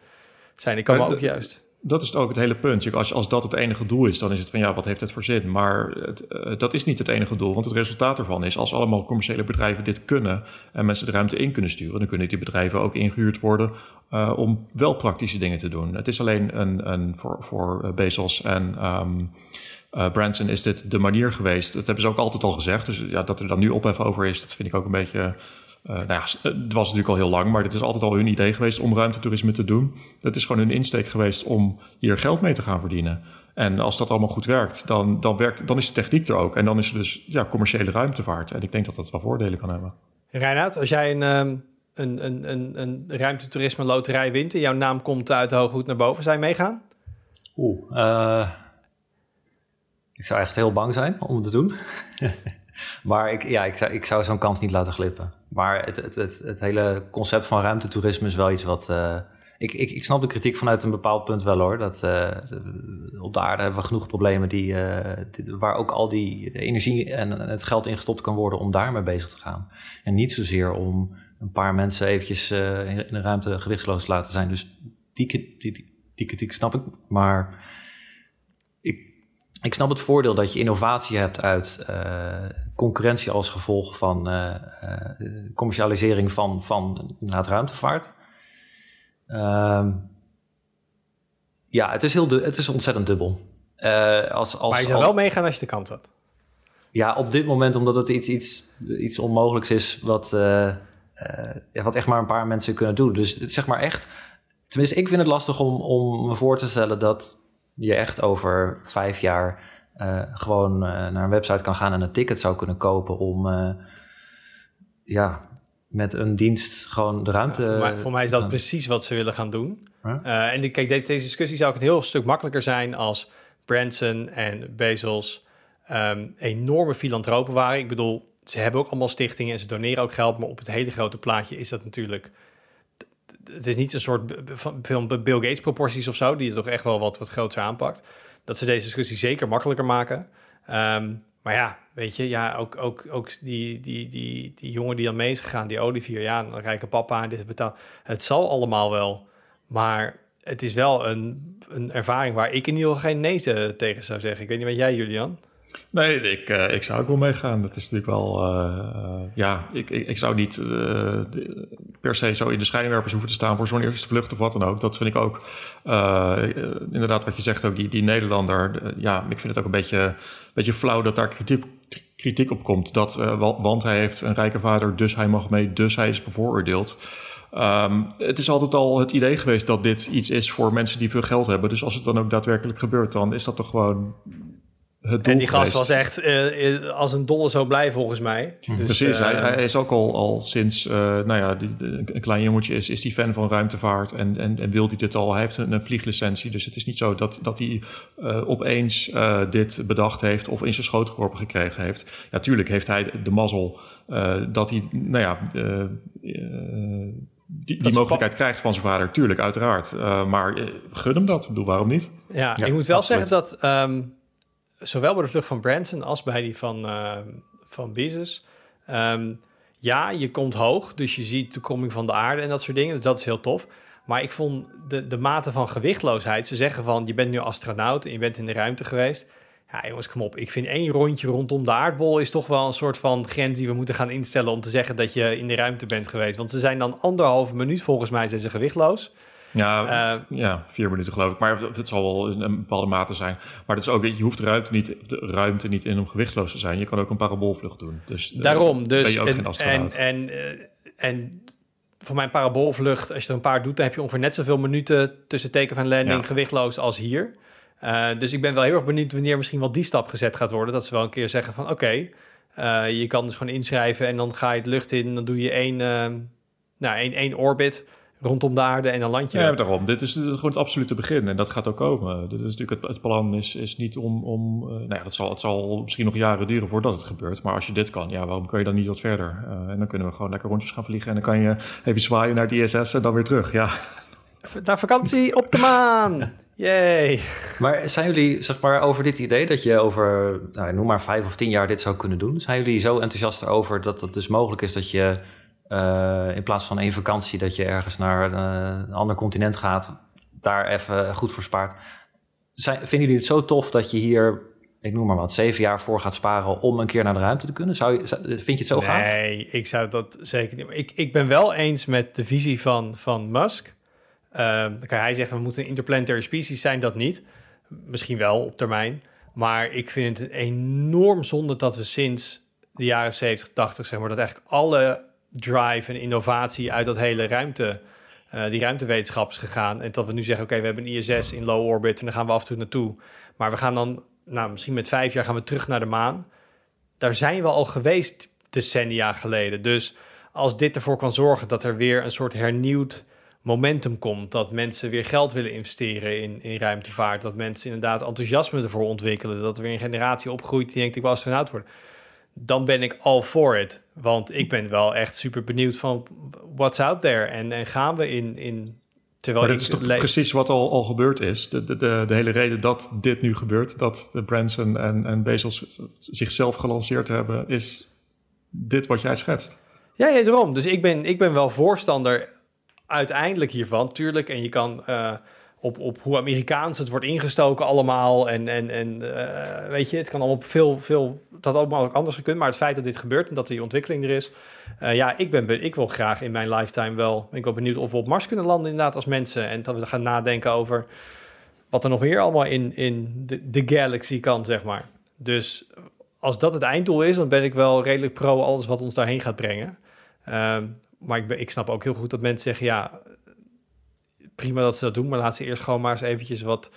zijn? Ik kan me ook juist. Dat is ook het hele punt. Als, als dat het enige doel is, dan is het van ja, wat heeft het voor zin? Maar het, eh, dat is niet het enige doel. Want het resultaat ervan is, als allemaal commerciële bedrijven dit kunnen en mensen de ruimte in kunnen sturen, dan kunnen die bedrijven ook ingehuurd worden eh, om wel praktische dingen te doen. Het is alleen een, een voor, voor eh, Bezos en ehm, eh, Branson is dit de manier geweest. Dat hebben ze ook altijd al gezegd. Dus ja, dat er dan nu ophef over is, dat vind ik ook een beetje. Eh, nou ja, s- het was natuurlijk al heel lang, maar dit is altijd al hun idee geweest om ruimtetoerisme te doen. Het is gewoon hun insteek geweest om hier geld mee te gaan verdienen. En als dat allemaal goed werkt, dan, dan, werkt, dan is de techniek er ook. En dan is er dus ja, commerciële ruimtevaart. En ik denk dat dat wel voordelen kan hebben. Reinoud, als jij een, ehm, een, een, een, een ruimtetoerisme loterij wint en jouw naam komt uit de hoge hoed naar boven, zou je meegaan? Oeh, eh, ik zou echt heel bang zijn om het te doen. maar ik, ja, ik zou, ik zou zo'n kans niet laten glippen. Maar het, het, het, het hele concept van ruimtetoerisme is wel iets wat... eh, ik, ik, ik snap de kritiek vanuit een bepaald punt wel hoor. Dat, eh, op de aarde hebben we genoeg problemen die, eh, waar ook al die energie en het geld in gestopt kan worden om daarmee bezig te gaan. En niet zozeer om een paar mensen eventjes in, in de ruimte gewichtsloos te laten zijn. Dus die, die, die, die kritiek snap ik. Maar ik snap het voordeel dat je innovatie hebt uit eh, concurrentie als gevolg van eh, eh, commercialisering van, van ruimtevaart. Ehm, ja, het is, heel het is ontzettend dubbel. Als, als, maar je zou wel meegaan als je de kans had. ja, op dit moment, omdat het iets, iets, iets onmogelijks is, wat, wat echt maar een paar mensen kunnen doen. Dus het- zeg maar echt, tenminste, ik vind het lastig om, om me voor te stellen dat je echt over vijf jaar eh, gewoon eh, naar een website kan gaan en een ticket zou kunnen kopen om, eh, ja, met een dienst gewoon de ruimte. voor, mij, voor mij is dat precies wat ze willen gaan doen. Ja. Eh, en kijk, de- deze discussie zou ook een heel stuk makkelijker zijn als Branson en Bezos ehm, enorme filantropen waren. Ik bedoel, ze hebben ook allemaal stichtingen en ze doneren ook geld, maar op het hele grote plaatje is dat natuurlijk. Het is niet een soort van film Bill Gates proporties of zo, die het toch echt wel wat, wat groter aanpakt. Dat ze deze discussie zeker makkelijker maken. Ehm, maar ja, weet je, ja, ook, ook, ook die, die, die, die jongen die dan mee is gegaan, die Olivier, ja, een rijke papa, dit betaald. Het zal allemaal wel, maar het is wel een, een ervaring waar ik in ieder geval geen nee tegen zou zeggen. Ik weet niet wat jij, Julian. Nee, ik, uh, ik zou ook wel meegaan. Dat is natuurlijk wel, uh, ja, ik, ik, ik, zou niet per se zo in de schijnwerpers hoeven te staan voor zo'n eerste vlucht of wat dan ook. Dat vind ik ook, inderdaad wat je zegt ook, die, die Nederlander, ja, ik vind het ook een beetje, beetje flauw dat daar kritiek, kritiek op komt. Dat, want hij heeft een rijke vader, dus hij mag mee, dus hij is bevooroordeeld. Um, het is altijd al het idee geweest dat dit iets is voor mensen die veel geld hebben. Dus als het dan ook daadwerkelijk gebeurt, dan is dat toch gewoon en die gast was echt uh, als een dolle zo blij volgens mij. Hm. Dus, Precies, uh, hij, is ook al, al sinds, uh, nou ja, die, een klein jongetje is, is die fan van ruimtevaart en, en, en wil hij dit al. Hij heeft een, een vlieglicentie, dus het is niet zo dat, dat hij opeens dit bedacht heeft of in zijn schoot geworpen gekregen heeft. Ja, tuurlijk heeft hij de mazzel dat hij, nou ja, die, die mogelijkheid krijgt van zijn vader, tuurlijk, uiteraard. maar gun hem dat, ik bedoel, waarom niet? Ja, ik moet wel zeggen dat... Um, zowel bij de vlucht van Branson als bij die van, uh, van Bezos. Ehm, ja, je komt hoog, dus je ziet de koming van de aarde en dat soort dingen. Dus dat is heel tof. Maar ik vond de, de mate van gewichtloosheid. Ze zeggen van, je bent nu astronaut en je bent in de ruimte geweest. Ja, jongens, kom op. Ik vind één rondje rondom de aardbol is toch wel een soort van grens die we moeten gaan instellen om te zeggen dat je in de ruimte bent geweest. Want ze zijn dan anderhalve minuut volgens mij zijn ze gewichtloos. Ja, uh, ja, vier minuten geloof ik. Maar het zal wel in een bepaalde mate zijn. Maar dat is ook, je hoeft de ruimte niet, de ruimte niet in om gewichtloos te zijn. Je kan ook een paraboolvlucht doen. Dus eh, daarom. Dus ben je ook en, geen astronaut. En, en, uh, en voor mijn paraboolvlucht, als je er een paar doet, dan heb je ongeveer net zoveel minuten tussen teken van landing ja. gewichtloos als hier. Uh, dus ik ben wel heel erg benieuwd wanneer misschien wel die stap gezet gaat worden. Dat ze wel een keer zeggen van oké, okay, uh, je kan dus gewoon inschrijven en dan ga je het lucht in. Dan doe je één, uh, nou, één, één orbit rondom de aarde en dan land je. Ja, daarom. Dit is gewoon het absolute begin en dat gaat ook komen. Dit is natuurlijk het, het plan is, is niet om, om uh, nou ja, dat zal, het zal misschien nog jaren duren voordat het gebeurt. Maar als je dit kan, ja, waarom kun je dan niet wat verder? Uh, en dan kunnen we gewoon lekker rondjes gaan vliegen en dan kan je even zwaaien naar het ISS en dan weer terug. Ja. Naar vakantie op de maan. Yay. Maar zijn jullie, zeg maar, over dit idee dat je over, nou, noem maar vijf of tien jaar dit zou kunnen doen? Zijn jullie zo enthousiast erover dat het dus mogelijk is dat je in plaats van één vakantie dat je ergens naar uh, een ander continent gaat, daar even goed voor spaart. Vinden jullie het zo tof dat je hier, ik noem maar wat, zeven jaar voor gaat sparen om een keer naar de ruimte te kunnen? Zou je, vind je het zo nee, gaaf? Nee, ik zou dat zeker niet. Ik, ik ben wel eens met de visie van, van Musk. Uh, hij zegt we moeten een interplanetary species zijn, dat niet. Misschien wel op termijn. Maar ik vind het enorm zonde dat we sinds de jaren 70, 80, zeg maar, dat eigenlijk alle drive en innovatie uit dat hele ruimte, uh, die ruimtewetenschap is gegaan. En dat we nu zeggen, oké, we hebben een ISS in low orbit en dan gaan we af en toe naartoe. Maar we gaan dan, nou, misschien met vijf jaar gaan we terug naar de maan. Daar zijn we al geweest decennia geleden. Dus als dit ervoor kan zorgen dat er weer een soort hernieuwd momentum komt, dat mensen weer geld willen investeren in, in ruimtevaart, dat mensen inderdaad enthousiasme ervoor ontwikkelen, dat er weer een generatie opgroeit die denkt ik wil astronaut worden dan ben ik all for it. Want ik ben wel echt super benieuwd van what's out there. En, en gaan we in... in terwijl maar dat is toch precies wat al, al gebeurd is. De, de, de, de, hele reden dat dit nu gebeurt, dat de Branson en, en Bezos zichzelf gelanceerd hebben, is dit wat jij schetst. Ja, ja, daarom. Dus ik ben, ik ben wel voorstander uiteindelijk hiervan, tuurlijk. En je kan... Uh, op, op hoe Amerikaans het wordt ingestoken allemaal. En, en, en uh, weet je, het kan allemaal veel, veel, dat allemaal ook anders kunnen. Maar het feit dat dit gebeurt en dat die ontwikkeling er is. Uh, ja, ik, ben, ik wil graag in mijn lifetime wel. Ik ben benieuwd of we op Mars kunnen landen inderdaad als mensen. En dat we gaan nadenken over wat er nog meer allemaal in, in de, de galaxy kan, zeg maar. Dus als dat het einddoel is, dan ben ik wel redelijk pro alles wat ons daarheen gaat brengen. Uh, maar ik, ik snap ook heel goed dat mensen zeggen, ja, prima dat ze dat doen, maar laat ze eerst gewoon maar eens eventjes wat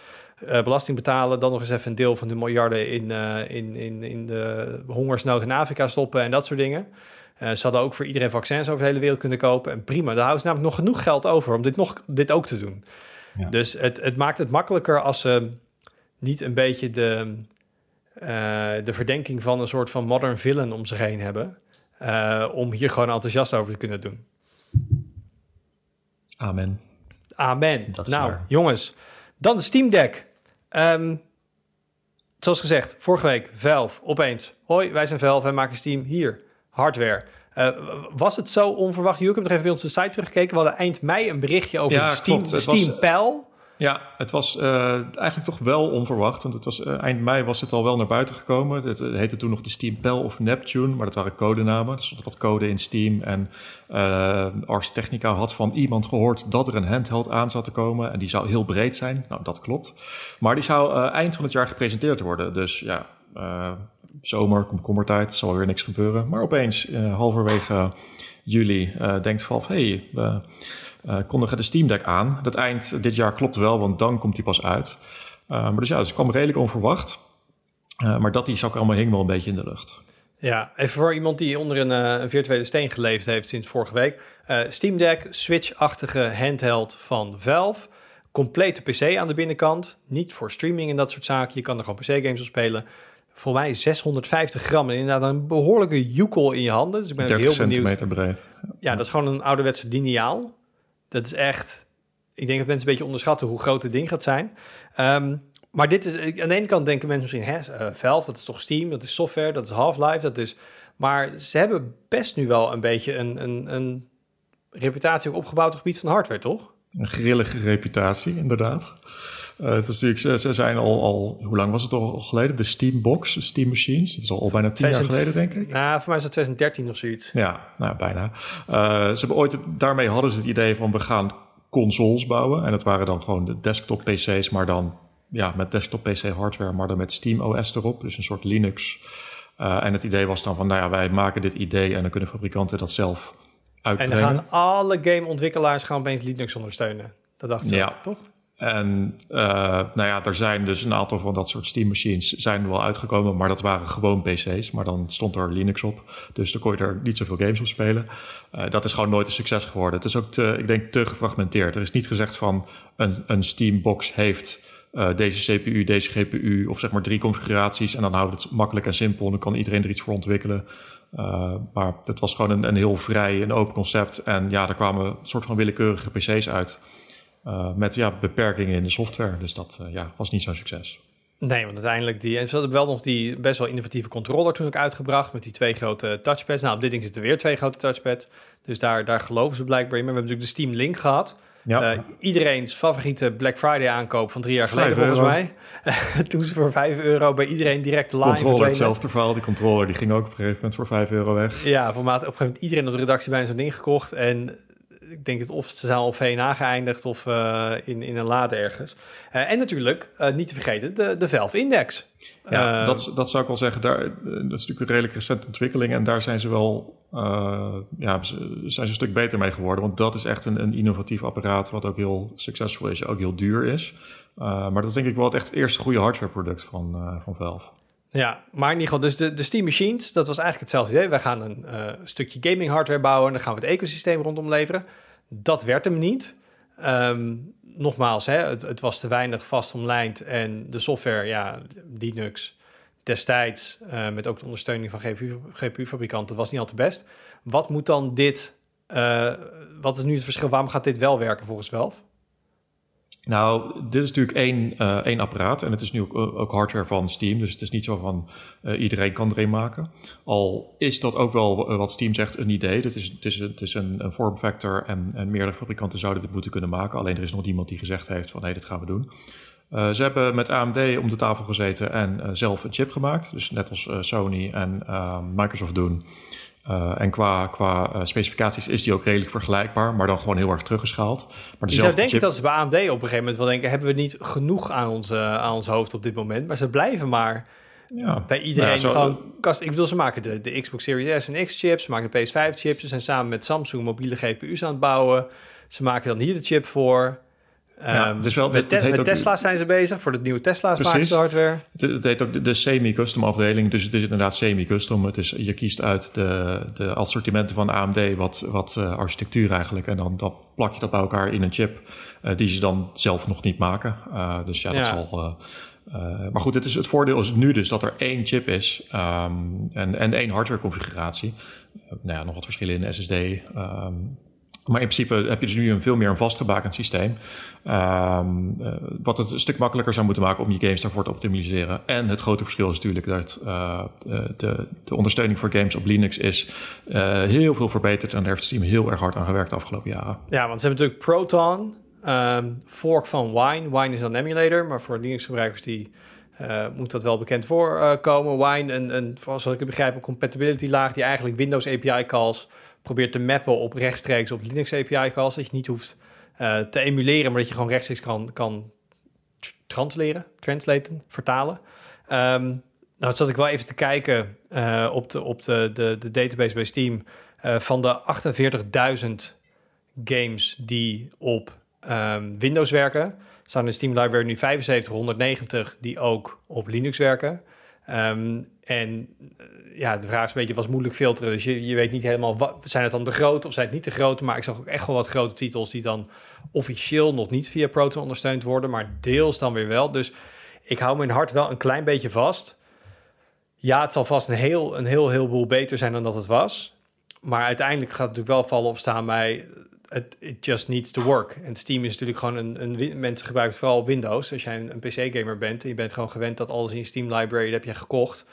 uh, belasting betalen. Dan nog eens even een deel van de miljarden in, uh, in, in, in de hongersnood in Afrika stoppen en dat soort dingen. Uh, ze hadden ook voor iedereen vaccins over de hele wereld kunnen kopen. En prima, daar houden ze namelijk nog genoeg geld over om dit, nog, dit ook te doen. Ja. Dus het, het maakt het makkelijker als ze niet een beetje de, de verdenking van een soort van modern villain om zich heen hebben. om hier gewoon enthousiast over te kunnen doen. Amen. Amen. Nou, waar. jongens, dan de Steam Deck. Ehm, zoals gezegd, vorige week, Valve, opeens. Hoi, wij zijn Valve, wij maken Steam. Hier, hardware. Eh, was het zo onverwacht? Jullie hebben nog even bij onze site teruggekeken. We hadden eind mei een berichtje over Ja, Steam, klopt. Steam was-. Ja, het was eh, eigenlijk toch wel onverwacht. Want het was, eh, eind mei was het al wel naar buiten gekomen. Het, heette toen nog de Steam Pel of Neptune, maar dat waren codenamen. Er stond wat code in Steam. En eh Ars Technica had van iemand gehoord dat er een handheld aan zat te komen. En die zou heel breed zijn. Nou, dat klopt. Maar die zou eind van het jaar gepresenteerd worden. Dus ja, zomer, komkommertijd, zal weer niks gebeuren. Maar opeens, halverwege juli, denkt Valve... hey, kondigen de Steam Deck aan. Dat eind dit jaar klopt wel, want dan komt die pas uit. Eh, maar dus ja, dus het kwam redelijk onverwacht. Eh, maar dat die zak allemaal hing wel een beetje in de lucht. Ja, even voor iemand die onder een, eh, een virtuele steen geleefd heeft sinds vorige week. Eh, Steam Deck, Switch-achtige handheld van Valve. Complete PC aan de binnenkant. Niet voor streaming en dat soort zaken. Je kan er gewoon PC-games op spelen. Voor mij 650 gram en inderdaad een behoorlijke joekel in je handen. Dus ik ben ook 30 heel benieuwd. breed. Ja, dat is gewoon een ouderwetse lineaal. Dat is echt... Ik denk dat mensen een beetje onderschatten hoe groot het ding gaat zijn. Ehm, maar dit is... Aan de ene kant denken mensen misschien... Hè, eh, Valve, dat is toch Steam, dat is software, dat is Half-Life, dat is... Maar ze hebben best nu wel een beetje een, een, een reputatie opgebouwd op het gebied van hardware, toch? Een grillige reputatie, inderdaad. Eh, het is natuurlijk, ze, zijn al, al, hoe lang was het al geleden? De Steam Box, de Steam Machines. Dat is al, al bijna tien jaar 2000 geleden, denk ik. Nou, voor mij is dat 2013 of zoiets. Ja, nou bijna. Eh, ze hebben ooit, het- daarmee hadden ze het idee van we gaan consoles bouwen. En dat waren dan gewoon de desktop PC's, maar dan ja, met desktop PC hardware, maar dan met Steam OS erop. Dus een soort Linux. Eh, en het idee was dan van, nou ja, wij maken dit idee en dan kunnen fabrikanten dat zelf En uitbrengen. dan gaan alle gameontwikkelaars gaan opeens Linux ondersteunen. Dat dachten ze Ja. ook, toch? En eh, nou ja, er zijn dus een aantal van dat soort Steam machines zijn wel uitgekomen, maar dat waren gewoon PC's. Maar dan stond er Linux op, dus dan kon je er niet zoveel games op spelen. Eh, dat is gewoon nooit een succes geworden. Het is ook, ik denk, te gefragmenteerd. Er is niet gezegd van een, een Steam box heeft eh, deze CPU, deze GPU, of zeg maar drie configuraties. En dan houdt het makkelijk en simpel en dan kan iedereen er iets voor ontwikkelen. Maar het was gewoon een, een heel vrij en open concept. En ja, er kwamen soort van willekeurige PC's uit. Uh, met ja, beperkingen in de software. Dus dat uh, ja, was niet zo'n succes. Nee, want uiteindelijk die... En ze hadden wel nog die best wel innovatieve controller toen ook uitgebracht... met die twee grote touchpads. Nou, op dit ding zitten weer twee grote touchpads. Dus daar, daar geloven ze blijkbaar in. Maar we hebben natuurlijk de Steam Link gehad. Ja. Uh, iedereen's favoriete Black Friday aankoop van drie jaar geleden volgens mij. toen ze voor 5 euro bij iedereen direct live Controller, hetzelfde verhaal. Die controller die ging ook op een gegeven moment voor 5 euro weg. Ja, voor maat, op een gegeven moment iedereen op de redactie bijna zo'n ding gekocht. En ik denk dat of ze zijn op VNA geëindigd of uh, in, in een lade ergens. Uh, en natuurlijk, uh, niet te vergeten, de, de Valve Index. Ja, dat, dat zou ik wel zeggen. Daar, dat is natuurlijk een redelijk recente ontwikkeling. En daar zijn ze wel ja, zijn ze een stuk beter mee geworden. Want dat is echt een, een innovatief apparaat wat ook heel succesvol is. Ook heel duur is. maar dat is denk ik wel het echt het eerste goede hardwareproduct van, van Valve. Ja, maar in ieder geval, dus de, de Steam Machines, dat was eigenlijk hetzelfde idee. Wij gaan een uh, stukje gaming hardware bouwen en dan gaan we het ecosysteem rondom leveren. Dat werd hem niet. Um, nogmaals, hè, het, het, was te weinig vast omlijnd en de software, ja, Linux destijds, uh, met ook de ondersteuning van GPU-fabrikanten, was niet al te best. Wat moet dan dit, uh, wat is nu het verschil? Waarom gaat dit wel werken volgens Valve? Nou, dit is natuurlijk één, uh, één apparaat en het is nu ook, ook, hardware van Steam. Dus het is niet zo van uh, iedereen kan er een maken. Al is dat ook wel wat Steam zegt een idee. Het is, het is, het is een, een vormfactor en, en meerdere fabrikanten zouden dit moeten kunnen maken. Alleen er is nog niemand die gezegd heeft van hé, hey, dit gaan we doen. Ze hebben met AMD om de tafel gezeten en zelf een chip gemaakt. Dus net als Sony en Microsoft doen. Uh, en qua, qua uh, specificaties is die ook redelijk vergelijkbaar, maar dan gewoon heel erg teruggeschaald. Maar je zou denken chip... dat ze bij AMD op een gegeven moment wel denken: hebben we niet genoeg aan ons, uh, aan ons hoofd op dit moment? Maar ze blijven maar ja. bij iedereen nou ja, zo, gewoon kast. Ik bedoel, ze maken de, de Xbox Series S en X chips, ze maken de PS5 chips. Ze zijn samen met Samsung mobiele GPU's aan het bouwen. Ze maken dan hier de chip voor. Ja, is wel, met, te met Tesla's zijn ze bezig. Voor de nieuwe Tesla's ze hardware. Het, het heet ook de, de semi-custom afdeling. Dus het is inderdaad semi-custom. Het is, je kiest uit de, de assortimenten van AMD wat, wat uh, architectuur eigenlijk. En dan, dan plak je dat bij elkaar in een chip. Uh, die ze dan zelf nog niet maken. Uh, dus ja, dat ja. zal... maar goed, het, is, het voordeel is nu dus dat er één chip is. Um, en, en één hardware configuratie. nou ja, nog wat verschillen in SSD. Um, Maar in principe heb je dus nu een veel meer een vastgebakend systeem. Um, uh, wat het een stuk makkelijker zou moeten maken om je games daarvoor te optimaliseren. En het grote verschil is natuurlijk dat uh, de, de, ondersteuning voor games op Linux is uh, heel veel verbeterd. En daar heeft Steam heel erg hard aan gewerkt de afgelopen jaren. Ja, want ze hebben natuurlijk Proton, um, fork van Wine. Wine is een emulator, maar voor Linux gebruikers die moet dat wel bekend voorkomen. Wine, een, een, zoals ik het begrijp, een compatibility laag die eigenlijk Windows API calls probeert te mappen op rechtstreeks op Linux API calls. Dat je niet hoeft uh, te emuleren, maar dat je gewoon rechtstreeks kan, kan transleren, translaten, vertalen. Um, nou zat ik wel even te kijken uh, op, de, op de, de, de database bij Steam. Uh, van de 48.000 games die op um, Windows werken, staan in Steam Library nu 7590 die ook op Linux werken. Um, en ja, de vraag is een beetje, was moeilijk filteren. Dus je, je weet niet helemaal, wat, zijn het dan de grote of zijn het niet de grote? Maar ik zag ook echt wel wat grote titels die dan officieel nog niet via Proton ondersteund worden, maar deels dan weer wel. Dus ik hou mijn hart wel een klein beetje vast. Ja, het zal vast een heel, een heel, heleboel beter zijn dan dat het was. Maar uiteindelijk gaat het natuurlijk wel vallen of staan bij it, it just needs to work. En Steam is natuurlijk gewoon een, een mensen gebruiken vooral Windows. Als jij een, een PC-gamer bent en je bent gewoon gewend dat alles in je Steam library dat heb je gekocht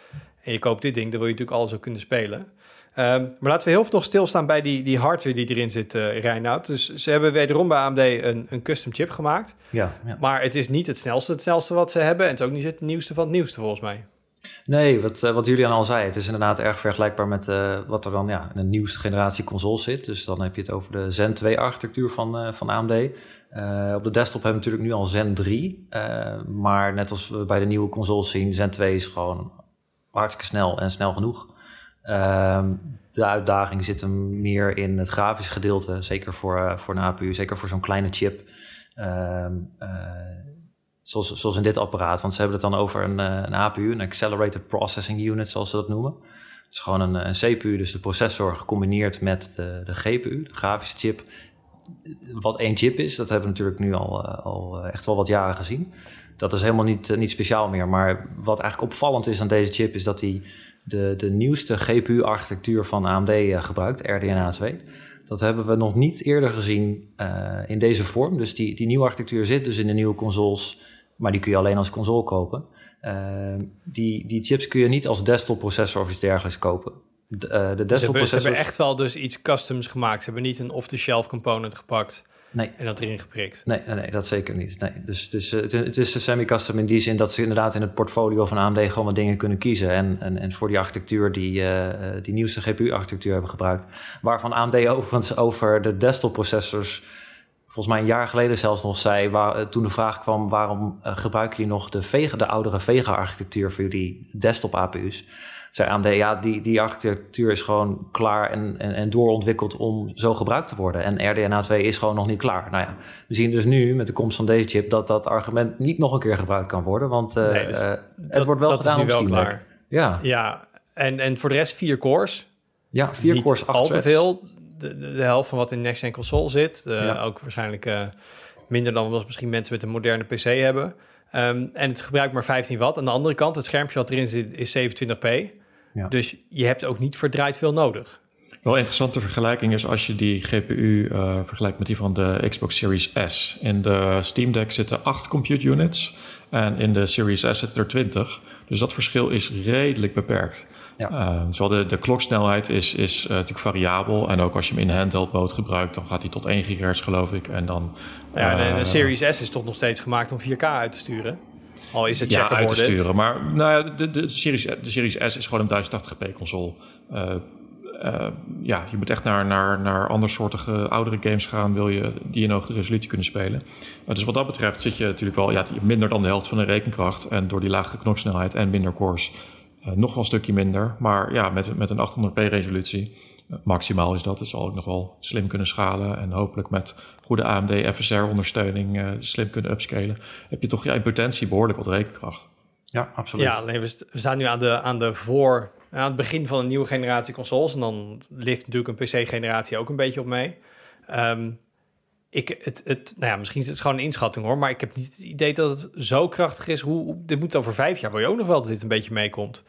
en je koopt dit ding, dan wil je natuurlijk alles ook kunnen spelen. Um, maar laten we heel veel nog stilstaan bij die, die hardware die erin zit, uh, Reinoud. Dus ze hebben wederom bij AMD een, een custom chip gemaakt. Ja, ja, Maar het is niet het snelste, het snelste wat ze hebben. En het is ook niet het nieuwste van het nieuwste, volgens mij. Nee, wat, uh, wat Julian al zei, het is inderdaad erg vergelijkbaar met uh, wat er dan ja, in de nieuwste generatie consoles zit. Dus dan heb je het over de Zen 2 architectuur van, uh, van AMD. op de desktop hebben we natuurlijk nu al Zen 3. maar net als we bij de nieuwe consoles zien, Zen 2 is gewoon hartstikke snel en snel genoeg. Ehm, de uitdaging zit hem meer in het grafisch gedeelte, zeker voor, voor een APU, zeker voor zo'n kleine chip. Ehm, Zoals, in dit apparaat, want ze hebben het dan over een, een APU, een Accelerated Processing Unit, zoals ze dat noemen. Dus gewoon een, een CPU, dus de processor gecombineerd met de, de GPU, de grafische chip. Wat één chip is, dat hebben we natuurlijk nu al, al echt wel wat jaren gezien. Dat is helemaal niet, speciaal meer. Maar wat eigenlijk opvallend is aan deze chip, is dat hij de, de nieuwste GPU-architectuur van AMD gebruikt, RDNA 2. Dat hebben we nog niet eerder gezien in deze vorm. Dus die, die nieuwe architectuur zit dus in de nieuwe consoles maar die kun je alleen als console kopen. Uh, die, die chips kun je niet als desktop processor of iets dergelijks kopen. De, uh, de desktop processors... ze hebben echt wel dus iets customs gemaakt. Ze hebben niet een off-the-shelf component gepakt nee. en dat erin geprikt. Nee, nee, nee dat zeker niet. Nee. Dus het is, het, het is semi-custom in die zin dat ze inderdaad in het portfolio van AMD gewoon wat dingen kunnen kiezen. En, en, en voor die architectuur, die, uh, die nieuwste GPU-architectuur hebben gebruikt. Waarvan AMD overigens over de desktop processors volgens mij een jaar geleden zelfs nog zei, waar, toen de vraag kwam waarom uh, gebruiken jullie nog de, Vega, de oudere Vega-architectuur voor jullie desktop-APU's? Zei AMD, ja, die, die architectuur is gewoon klaar en, en, en doorontwikkeld om zo gebruikt te worden. En RDNA 2 is gewoon nog niet klaar. Nou ja, we zien dus nu met de komst van deze chip dat dat argument niet nog een keer gebruikt kan worden, want uh, nee, dus uh, het dat, wordt wel dat gedaan is nu wel klaar. Ja, ja en, en voor de rest vier cores. Ja, vier niet cores, al te veel de, de, de, helft van wat in Next Gen console zit. Uh, ja. Ook waarschijnlijk uh, minder dan wat misschien mensen met een moderne PC hebben. Um, en het gebruikt maar 15 watt. Aan de andere kant, het schermpje wat erin zit, is 27p. Ja. Dus je hebt ook niet verdraaid veel nodig. Wel interessante vergelijking is als je die GPU uh, vergelijkt met die van de Xbox Series S. In de Steam Deck zitten 8 compute units en in de Series S zitten er 20. Dus dat verschil is redelijk beperkt. Ja. Uh, zowel de, de kloksnelheid is, is uh, natuurlijk variabel. En ook als je hem in handheld mode gebruikt, dan gaat hij tot 1 GHz geloof ik. En dan, ja, de, de, Series S is toch nog steeds gemaakt om 4K uit te sturen? Al is het ja, uit te sturen. Maar nou ja, de, de, Series, de Series S is gewoon een 1080p console. Uh, uh, ja, je moet echt naar, naar, naar andersoortige oudere games gaan, wil je die in hoge resolutie kunnen spelen. Maar dus wat dat betreft zit je natuurlijk wel ja, minder dan de helft van de rekenkracht. En door die lage knoksnelheid en minder cores uh, nog wel een stukje minder. Maar ja, met, met een 800p resolutie, uh, maximaal is dat, dus zal ik nog wel slim kunnen schalen. En hopelijk met goede AMD FSR ondersteuning uh, slim kunnen upscalen. Heb je toch ja, in potentie behoorlijk wat rekenkracht. Ja, absoluut. Ja, nee, we, we staan nu aan de, aan de voor aan het begin van een nieuwe generatie consoles. En dan lift natuurlijk een PC-generatie ook een beetje op mee. Um, ik, het, het, nou ja, misschien is het gewoon een inschatting hoor, maar ik heb niet het idee dat het zo krachtig is. Hoe, dit moet over vijf jaar, wil je ook nog wel dat dit een beetje meekomt.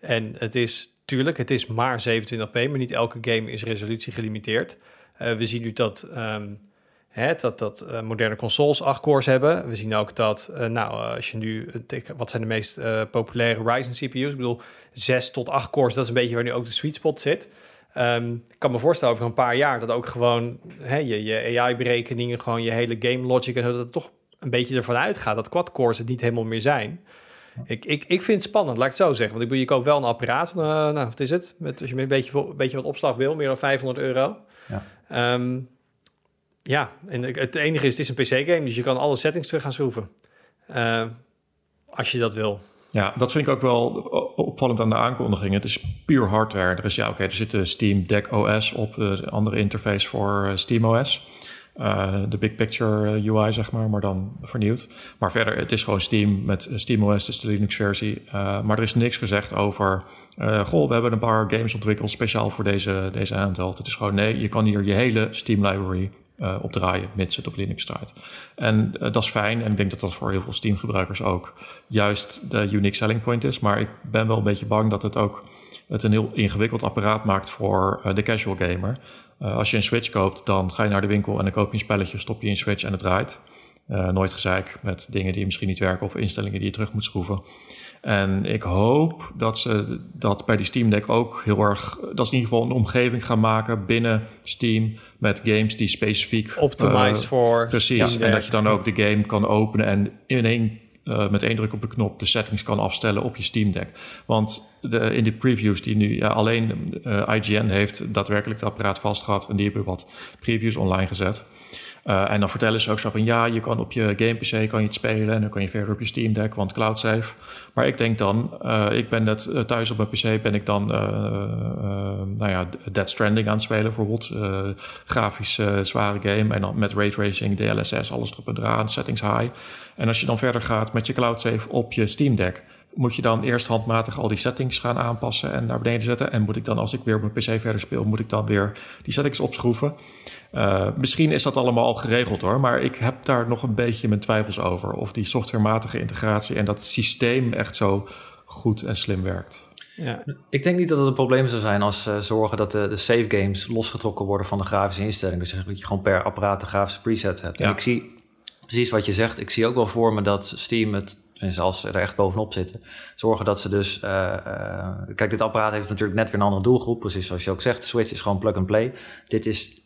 En het is tuurlijk, het is maar 27p, maar niet elke game is resolutie gelimiteerd. Uh, we zien nu dat, um, hè, dat, dat uh, moderne consoles 8 cores hebben. We zien ook dat, uh, nou, als je nu, wat zijn de meest populaire Ryzen CPU's? Ik bedoel, 6 tot 8 cores, dat is een beetje waar nu ook de sweet spot zit. Um, ik kan me voorstellen over een paar jaar dat ook gewoon hè, je, je AI-berekeningen, gewoon je hele game logic en zo, dat het toch een beetje ervan uitgaat dat quad-cores het niet helemaal meer zijn. Ik, ik, ik vind het spannend, laat ik het zo zeggen. Want ik bedoel, je koopt wel een apparaat. Uh, nou, wat is het? Met, als je een beetje, een beetje wat opslag wil, meer dan 500 euro. Ja, um, ja en het enige is, het is een PC-game, dus je kan alle settings terug gaan schroeven. Uh, als je dat wil. Ja, dat vind ik ook wel opvallend aan de aankondiging. Het is puur hardware. Er is ja, oké, er zit een Steam Deck OS op, eh, andere interface voor Steam OS. Uh, de big picture eh, UI, zeg maar, maar dan vernieuwd. Maar verder, het is gewoon Steam met SteamOS, dus de Linux-versie. Maar er is niks gezegd over, goh, we hebben een paar games ontwikkeld speciaal voor deze, deze handheld. Het is gewoon, nee, je kan hier je hele Steam uh, opdraaien, mits het op Linux draait. En uh, dat is fijn. En ik denk dat dat voor heel veel Steam-gebruikers ook juist de unique selling point is. Maar ik ben wel een beetje bang dat het ook het een heel ingewikkeld apparaat maakt voor uh, de casual gamer. Als je een Switch koopt, dan ga je naar de winkel en dan koop je een spelletje, stop je in Switch en het draait. Nooit gezeik met dingen die misschien niet werken of instellingen die je terug moet schroeven. En ik hoop dat ze dat bij die Steam Deck ook heel erg, dat ze in ieder geval een omgeving gaan maken binnen Steam met games die specifiek optimized uh, voor. Precies. En dat je dan ook de game kan openen en in één uh, met één druk op de knop de settings kan afstellen op je Steam Deck. Want de, in de previews die nu ja, alleen uh, IGN heeft daadwerkelijk het apparaat vastgehad en die hebben wat previews online gezet. Uh, en dan vertellen ze ook zo van ja, je kan op je game PC kan je het spelen en dan kan je verder op je Steam Deck, want cloud safe. Maar ik denk dan, uh, ik ben net uh, thuis op mijn PC, ben ik dan, nou ja, Dead Stranding aan het spelen bijvoorbeeld. grafisch zware game en dan met ray tracing, DLSS, alles erop en eraan, settings high. En als je dan verder gaat met je cloud save op je Steam Deck, moet je dan eerst handmatig al die settings gaan aanpassen en naar beneden zetten. En moet ik dan, als ik weer op mijn PC verder speel, moet ik dan weer die settings opschroeven. Uh, misschien is dat allemaal al geregeld hoor, maar ik heb daar nog een beetje mijn twijfels over. Of die softwarematige integratie en dat systeem echt zo goed en slim werkt. Ja. Ik denk niet dat het een probleem zou zijn als ze zorgen dat de, de save games losgetrokken worden van de grafische instellingen. Dus dat je gewoon per apparaat de grafische presets hebt. Ja. En ik zie precies wat je zegt. Ik zie ook wel voor me dat Steam het als ze er echt bovenop zitten, zorgen dat ze dus. Uh, uh, kijk, dit apparaat heeft natuurlijk net weer een andere doelgroep. Precies zoals je ook zegt, Switch is gewoon plug and play. Dit is,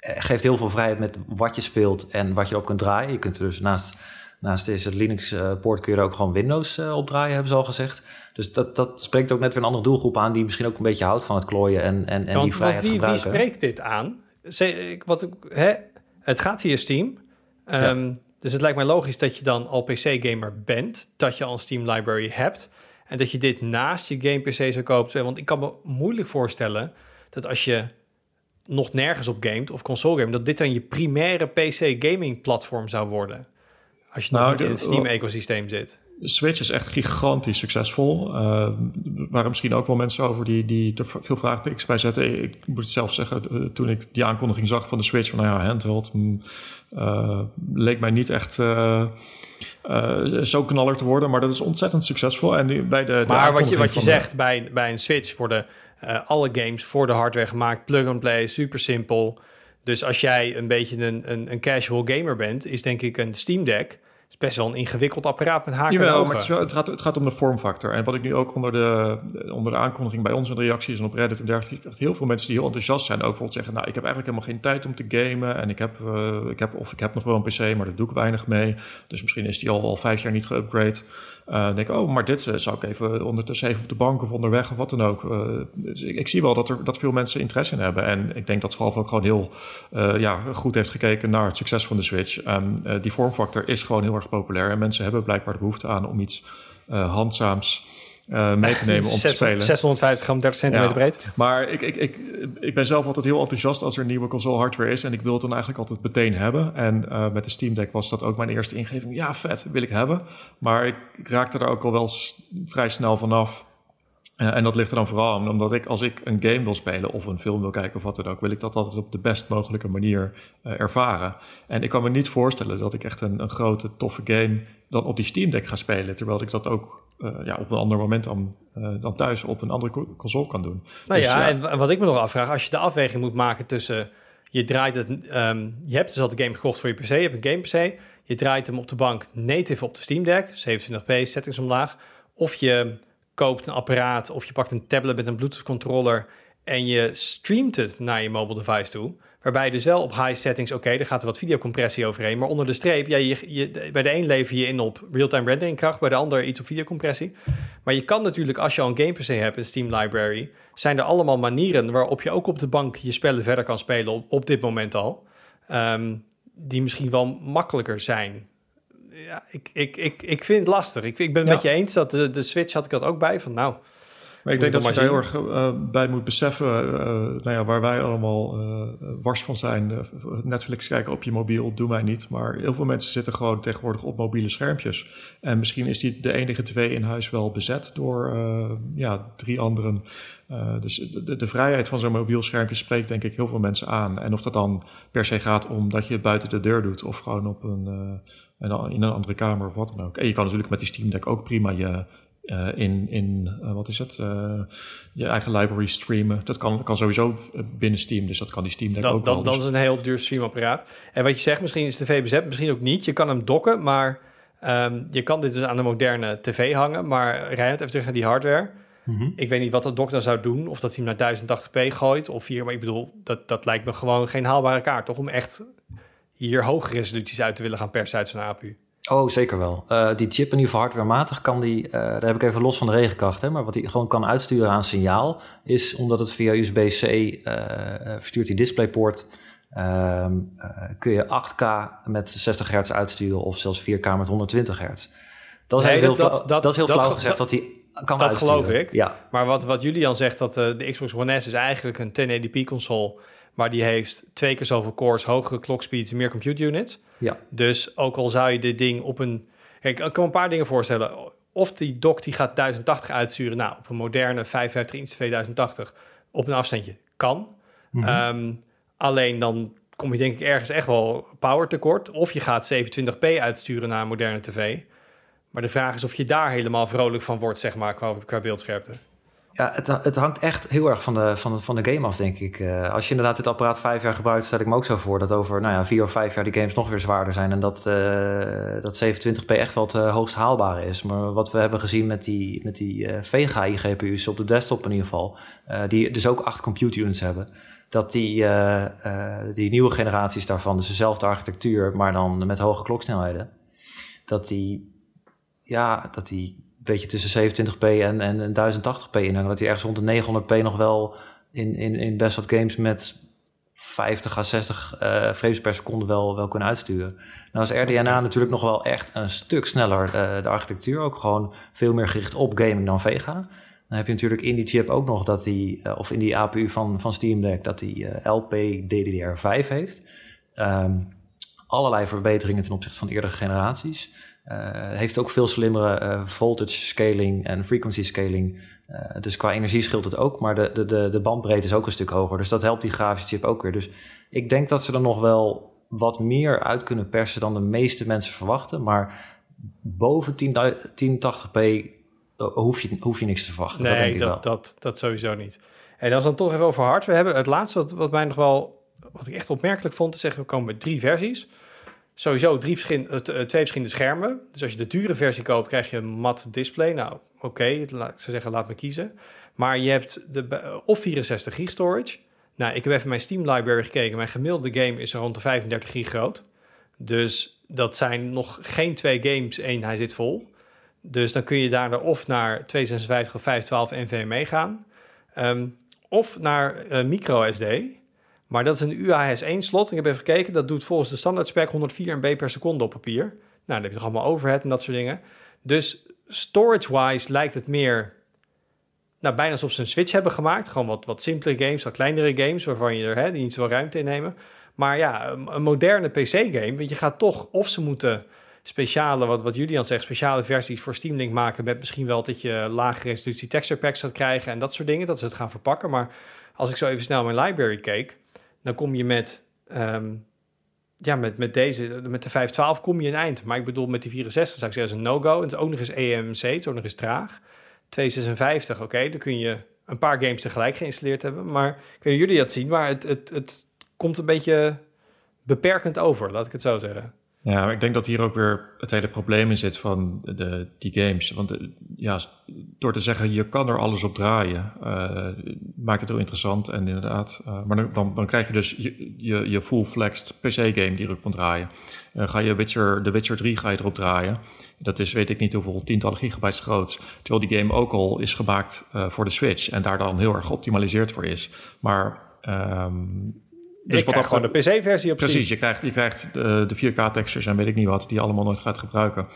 geeft heel veel vrijheid met wat je speelt en wat je op kunt draaien. Je kunt er dus naast, naast deze Linux-poort kun je er ook gewoon Windows opdraaien, hebben ze al gezegd. Dus dat, dat spreekt ook net weer een andere doelgroep aan, die misschien ook een beetje houdt van het klooien en, en, en want, die vrijheid want wie, gebruiken. wie spreekt dit aan? Zeg, wat, hè? Het gaat via Steam. Um, ja. Dus het lijkt mij logisch dat je dan al PC-gamer bent, dat je al een Steam library hebt en dat je dit naast je game-PC zou kopen. Want ik kan me moeilijk voorstellen dat als je nog nergens op gamet of console game, dat dit dan je primaire PC-gaming-platform zou worden. Als je nou, nog in het Steam-ecosysteem zit. Switch is echt gigantisch succesvol. Uh, waren misschien ook wel mensen over die, die er veel vraagtekens bij zetten. Ik moet het zelf zeggen, eh, toen ik die aankondiging zag van de Switch, van nou ja, handheld, uh, leek mij niet echt uh, uh, zo knaller te worden. Maar dat is ontzettend succesvol. En bij de, maar de wat je, wat je zegt, bij, bij een Switch worden alle games voor de hardware gemaakt, plug-and-play, super simpel. Dus als jij een beetje een, een, een casual gamer bent, is denk ik een Steam Deck is best wel een ingewikkeld apparaat met haken Jawel, maar het, wel, het, gaat, het gaat om de vormfactor. En wat ik nu ook onder de, onder de aankondiging bij ons in de reacties en op Reddit en dergelijke, echt heel veel mensen die heel enthousiast zijn, ook bijvoorbeeld zeggen, nou, ik heb eigenlijk helemaal geen tijd om te gamen en ik heb, uh, ik heb of ik heb nog wel een PC, maar daar doe ik weinig mee. Dus misschien is die al, al vijf jaar niet geüpgrade. Uh, denk oh, maar dit uh, zou ik even ondertussen even op de bank of onderweg of wat dan ook. Uh, dus ik, zie wel dat er dat veel mensen interesse in hebben. En ik denk dat Valve ook gewoon heel ja, goed heeft gekeken naar het succes van de Switch. Um, die vormfactor is gewoon heel erg populair. En mensen hebben blijkbaar de behoefte aan om iets handzaams uh, mee te nemen om 6, te spelen. 650 gram, 30 centimeter ja. breed. Maar ik, ik, ik, ik ben zelf altijd heel enthousiast als er een nieuwe console hardware is. En ik wil het dan eigenlijk altijd meteen hebben. En uh, met de Steam Deck was dat ook mijn eerste ingeving. Ja, vet, wil ik hebben. Maar ik, ik raakte er ook al wel vrij snel vanaf. Uh, en dat ligt er dan vooral aan, omdat ik als ik een game wil spelen of een film wil kijken of wat dan ook, wil ik dat altijd op de best mogelijke manier ervaren. En ik kan me niet voorstellen dat ik echt een, een grote, toffe game dan op die Steam Deck ga spelen, terwijl ik dat ook ja, op een ander moment dan, dan thuis op een andere console kan doen. Nou dus, ja, en wat ik me nog afvraag, als je de afweging moet maken tussen je draait het, um, je hebt dus al de game gekocht voor je PC, je hebt een game PC, je draait hem op de bank native op de Steam Deck, 27p, settings omlaag, of je koopt een apparaat of je pakt een tablet met een Bluetooth controller en je streamt het naar je mobile device toe. Waarbij je dus wel op high settings, oké, okay, er gaat er wat videocompressie overheen. Maar onder de streep, ja, je, je, bij de een lever je in op real-time rendering kracht, bij de ander iets op videocompressie. Maar je kan natuurlijk, als je al een game PC hebt, een Steam library, zijn er allemaal manieren waarop je ook op de bank je spellen verder kan spelen, op, op dit moment al. Um, die misschien wel makkelijker zijn. Ja, ik, ik, ik, ik vind het lastig. Ik, ik ben het met je eens dat de, de Switch had ik dat ook bij. Van nou, maar ik denk dat je daar heel erg uh, bij moet beseffen, uh, nou ja, waar wij allemaal uh, wars van zijn. Netflix kijken op je mobiel, doen wij niet. Maar heel veel mensen zitten gewoon tegenwoordig op mobiele schermpjes. En misschien is die de enige tv in huis wel bezet door ja, drie anderen. dus de, de, vrijheid van zo'n mobiel schermpje spreekt denk ik heel veel mensen aan. En of dat dan per se gaat om dat je het buiten de deur doet of gewoon op een, in een andere kamer of wat dan ook. En je kan natuurlijk met die Steam Deck ook prima je uh, in, in uh, wat is het, uh, je eigen library streamen. Dat kan, kan sowieso binnen Steam, dus dat kan die Steam Deck ook dat, wel. Dat dus. is een heel duur streamapparaat. En wat je zegt, misschien is de tv bezet, misschien ook niet. Je kan hem dokken, maar um, je kan dit dus aan de moderne tv hangen. Maar Reinhard, even terug naar die hardware. Mm -hmm. Ik weet niet wat de dock dan zou doen, of dat hij hem naar 1080p gooit of 4. Maar ik bedoel, dat, dat lijkt me gewoon geen haalbare kaart, toch? Om echt hier hoge resoluties uit te willen gaan persen uit zo'n APU. Oh, zeker wel. Uh, die chip in ieder geval hardwarematig kan die, uh, daar heb ik even los van de regenkracht, hè, maar wat hij gewoon kan uitsturen aan signaal, is omdat het via USB-C uh, verstuurt die DisplayPort, ehm, kun je 8K met 60 hertz uitsturen of zelfs 4K met 120 hertz. Dat is nee, heel, dat, dat, dat, is heel dat, flauw gezegd dat hij kan Dat uitsturen. geloof ik. Ja. Maar wat, wat Julian zegt, dat de Xbox One S is eigenlijk een 1080p console maar die heeft twee keer zoveel cores, hogere clock speeds, meer compute units. Ja. Dus ook al zou je dit ding op een... Kijk, ik kan me een paar dingen voorstellen. Of die dock die gaat 1080 uitsturen, nou, op een moderne 55 inch 2080 op een afstandje kan. Mhm. Um, alleen dan kom je denk ik ergens echt wel power tekort. Of je gaat 27p uitsturen naar een moderne tv. Maar de vraag is of je daar helemaal vrolijk van wordt, zeg maar, qua, qua beeldscherpte. Ja, het, hangt echt heel erg van de, van de, van de game af, denk ik. Uh, als je inderdaad dit apparaat vijf jaar gebruikt, stel ik me ook zo voor dat over nou ja, vier of vijf jaar die games nog weer zwaarder zijn. En dat, uh, dat 27p echt wel het uh, hoogst haalbare is. Maar wat we hebben gezien met die, met die Vega GPU's op de desktop in ieder geval, die dus ook acht compute units hebben. Dat die, die nieuwe generaties daarvan, dus dezelfde architectuur, maar dan met hoge kloksnelheden, dat die, ja, dat die beetje tussen 27p en, en, en 1080p inhangen. Dat hij ergens rond de 900p nog wel in, in, in best wat games met 50 à 60 uh, frames per seconde wel, wel kunnen uitsturen. Nou is RDNA natuurlijk nog wel echt een stuk sneller uh, de architectuur. Ook gewoon veel meer gericht op gaming dan Vega. Dan heb je natuurlijk in die chip ook nog dat die, uh, of in die APU van, van Steam Deck, dat die LP DDR5 heeft. Um, allerlei verbeteringen ten opzichte van eerdere generaties. Uh, heeft ook veel slimmere uh, voltage scaling en frequency scaling. Uh, dus qua energie scheelt het ook, maar de, de, de bandbreedte is ook een stuk hoger. Dus dat helpt die grafische chip ook weer. Dus ik denk dat ze er nog wel wat meer uit kunnen persen dan de meeste mensen verwachten. Maar boven 1080p hoef je, hoef je niks te verwachten. Nee, dat, denk ik dat, dat, dat sowieso niet. En als we dan toch even over hardware hebben. Het laatste wat, wat mij nog wel, wat ik echt opmerkelijk vond, te zeggen, we komen met drie versies. Sowieso drie verschin, uh, twee verschillende schermen. Dus als je de dure versie koopt, krijg je een mat display. Nou, oké, okay, ik zou zeggen, laat me kiezen. Maar je hebt de, of 64 gig storage. Nou, ik heb even mijn Steam library gekeken. Mijn gemiddelde game is rond de 35 gig groot. Dus dat zijn nog geen twee games. Eén, hij zit vol. Dus dan kun je daar of naar 256 of 512 NVMe gaan. Um, of naar micro SD. Maar dat is een UAS1-slot. Ik heb even gekeken. Dat doet volgens de standaard spec 104 MB per seconde op papier. Nou, dan heb je toch allemaal overhead en dat soort dingen. Dus storage-wise lijkt het meer... Nou, bijna alsof ze een switch hebben gemaakt. Gewoon wat, wat simpele games, wat kleinere games... waarvan je er hè, die niet zoveel ruimte innemen. Maar ja, een, een moderne PC-game... want je gaat toch... of ze moeten speciale, wat, wat Julian zegt... speciale versies voor Steam Link maken... met misschien wel dat je lage resolutie texture packs gaat krijgen... en dat soort dingen, dat ze het gaan verpakken. Maar als ik zo even snel mijn library keek dan kom je met um, ja, met, met deze, met de 512 kom je een eind. Maar ik bedoel, met die 64 zou ik zeggen, is een no-go. En het is ook nog eens EMC, het is ook nog eens traag. 256, oké, dan kun je een paar games tegelijk geïnstalleerd hebben. Maar ik jullie dat zien, maar het, het, het komt een beetje beperkend over, laat ik het zo zeggen. Ja, ik denk dat hier ook weer het hele probleem in zit van de, die games. Want de, ja, door te zeggen, je kan er alles op draaien, uh, maakt het heel interessant. En inderdaad, uh, maar dan, dan krijg je dus je, je, full-flexed PC-game die erop kan draaien. Ga je Witcher, The Witcher 3 ga je erop draaien. Dat is, weet ik niet hoeveel, tientallen gigabytes groot. Terwijl die game ook al is gemaakt voor de Switch en daar dan heel erg geoptimaliseerd voor is. Maar... Um, dus wat gewoon de PC-versie op Precies, je krijgt, je krijgt de, de 4K-textures en weet ik niet wat, die je allemaal nooit gaat gebruiken.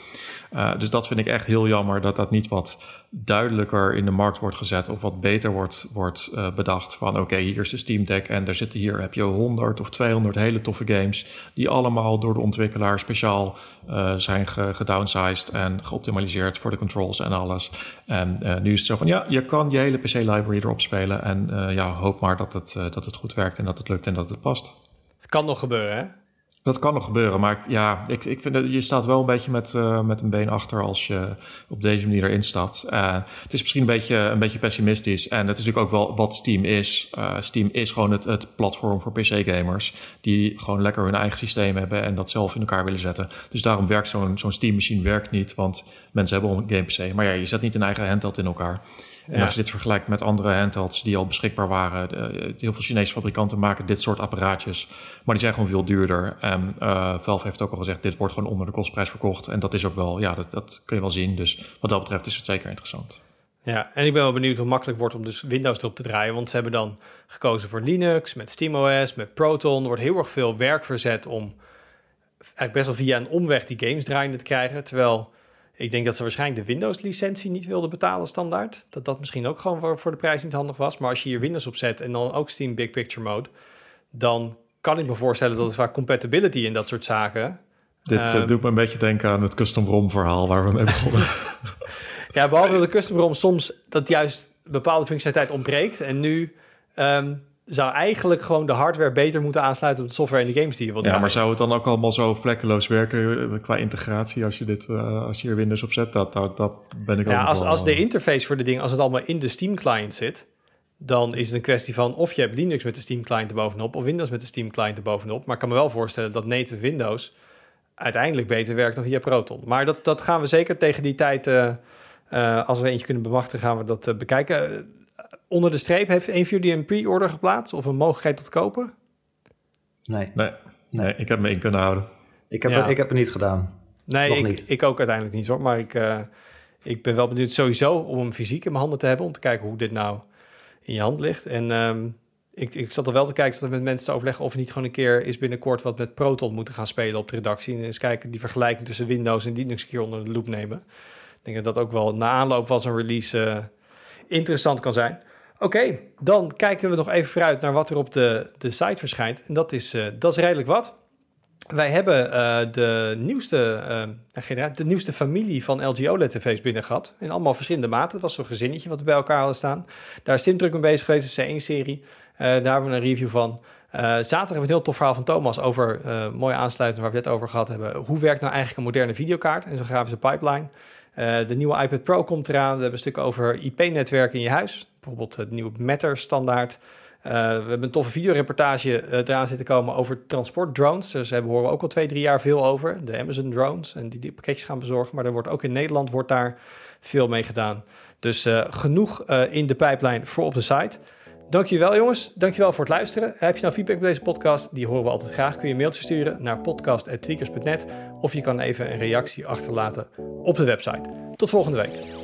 Uh, dus dat vind ik echt heel jammer dat dat niet wat duidelijker in de markt wordt gezet of wat beter wordt, wordt uh, bedacht. Van oké, okay, hier is de Steam Deck en er zitten hier heb je 100 of 200 hele toffe games die allemaal door de ontwikkelaar speciaal uh, zijn gedownsized en geoptimaliseerd voor de controls en alles. En nu is het zo van ja, je kan je hele PC-library erop spelen en ja, hoop maar dat het, dat het goed werkt en dat het lukt en dat het past. Het kan nog gebeuren, hè? Dat kan nog gebeuren, maar ja, ik, ik vind dat je staat wel een beetje met, uh, met een been achter als je op deze manier erin stapt. Uh, het is misschien een beetje, een beetje pessimistisch en het is natuurlijk ook wel wat Steam is. Uh, Steam is gewoon het, het platform voor PC-gamers die gewoon lekker hun eigen systeem hebben en dat zelf in elkaar willen zetten. Dus daarom werkt zo'n zo'n Steam-machine werkt niet, want mensen hebben al een game-PC. Maar ja, je zet niet een eigen handheld in elkaar. En als je dit vergelijkt met andere handhelds die al beschikbaar waren, de, heel veel Chinese fabrikanten maken dit soort apparaatjes, maar die zijn gewoon veel duurder. En uh, Valve heeft ook al gezegd, dit wordt gewoon onder de kostprijs verkocht. En dat is ook wel, ja, dat, dat kun je wel zien. Dus wat dat betreft is het zeker interessant. Ja, en ik ben wel benieuwd hoe makkelijk wordt om dus Windows erop te draaien. Want ze hebben dan gekozen voor Linux, met SteamOS, met Proton. Er wordt heel erg veel werk verzet om eigenlijk best wel via een omweg die games draaiende te krijgen. Terwijl ik denk dat ze waarschijnlijk de Windows-licentie niet wilden betalen standaard. Dat dat misschien ook gewoon voor, voor de prijs niet handig was. Maar als je hier Windows op zet en dan ook Steam Big Picture Mode, dan kan ik me voorstellen dat het vaak compatibility en dat soort zaken. Dit uh, doet me een beetje denken aan het custom ROM verhaal waar we mee begonnen. ja, behalve dat de custom ROM soms dat juist bepaalde functionaliteit ontbreekt. En nu um, zou eigenlijk gewoon de hardware beter moeten aansluiten op de software en de games die je wilt Ja, maar zou het dan ook allemaal zo vlekkeloos werken eh, qua integratie als je dit uh, als je hier Windows op zet? Dat, dat, dat ben ik ook Ja, als, als de interface voor de dingen, als het allemaal in de Steam client zit, dan is het een kwestie van of je hebt Linux met de Steam client erbovenop of Windows met de Steam client erbovenop. Maar ik kan me wel voorstellen dat native Windows uiteindelijk beter werkt dan via Proton. Maar dat, dat gaan we zeker tegen die tijd, uh, uh, als we eentje kunnen bemachtigen, gaan we dat bekijken onder de streep, heeft een van jullie een pre-order geplaatst of een mogelijkheid tot kopen? Nee. Nee, nee ik heb me in kunnen houden. Ik heb, ja. het, ik heb het niet gedaan. Nee, ik, niet. ik ook uiteindelijk niet hoor. Maar ik, uh, ik ben wel benieuwd sowieso om hem fysiek in mijn handen te hebben. Om te kijken hoe dit nou in je hand ligt. En um, ik, ik zat er wel te kijken, zat met mensen te overleggen of we niet gewoon een keer is binnenkort wat met Proton moeten gaan spelen op de redactie. En eens kijken die vergelijking tussen Windows en Linux een keer onder de loep nemen. Ik denk dat dat ook wel na aanloop van zo'n release uh, interessant kan zijn. Oké, dan kijken we nog even vooruit naar wat er op de, de site verschijnt. En dat is, uh, dat is redelijk wat. Wij hebben uh, de, nieuwste, uh, de nieuwste familie van LG OLED-tv's binnen gehad. In allemaal verschillende maten. Het was zo'n gezinnetje wat we bij elkaar hadden staan. Daar is Tim druk mee bezig geweest, de C1-serie. daar hebben we een review van. zaterdag hebben we een heel tof verhaal van Thomas over, mooie aansluiting waar we het over gehad hebben. Hoe werkt nou eigenlijk een moderne videokaart en zo'n grafische pipeline? Uh, de nieuwe iPad Pro komt eraan. We hebben een stuk over IP-netwerken in je huis. Bijvoorbeeld het nieuwe Matter-standaard. Uh, we hebben een toffe videoreportage uh, eraan zitten komen over transportdrones. Dus daar horen we ook al twee, drie jaar veel over. De Amazon drones en die, die pakketjes gaan bezorgen. Maar er wordt ook in Nederland wordt daar veel mee gedaan. Dus genoeg in de pijplijn voor op de site. Dankjewel jongens, dankjewel voor het luisteren. Heb je nou feedback op deze podcast? Die horen we altijd graag. Kun je een mailtje sturen naar podcast.tweakers.net of je kan even een reactie achterlaten op de website. Tot volgende week.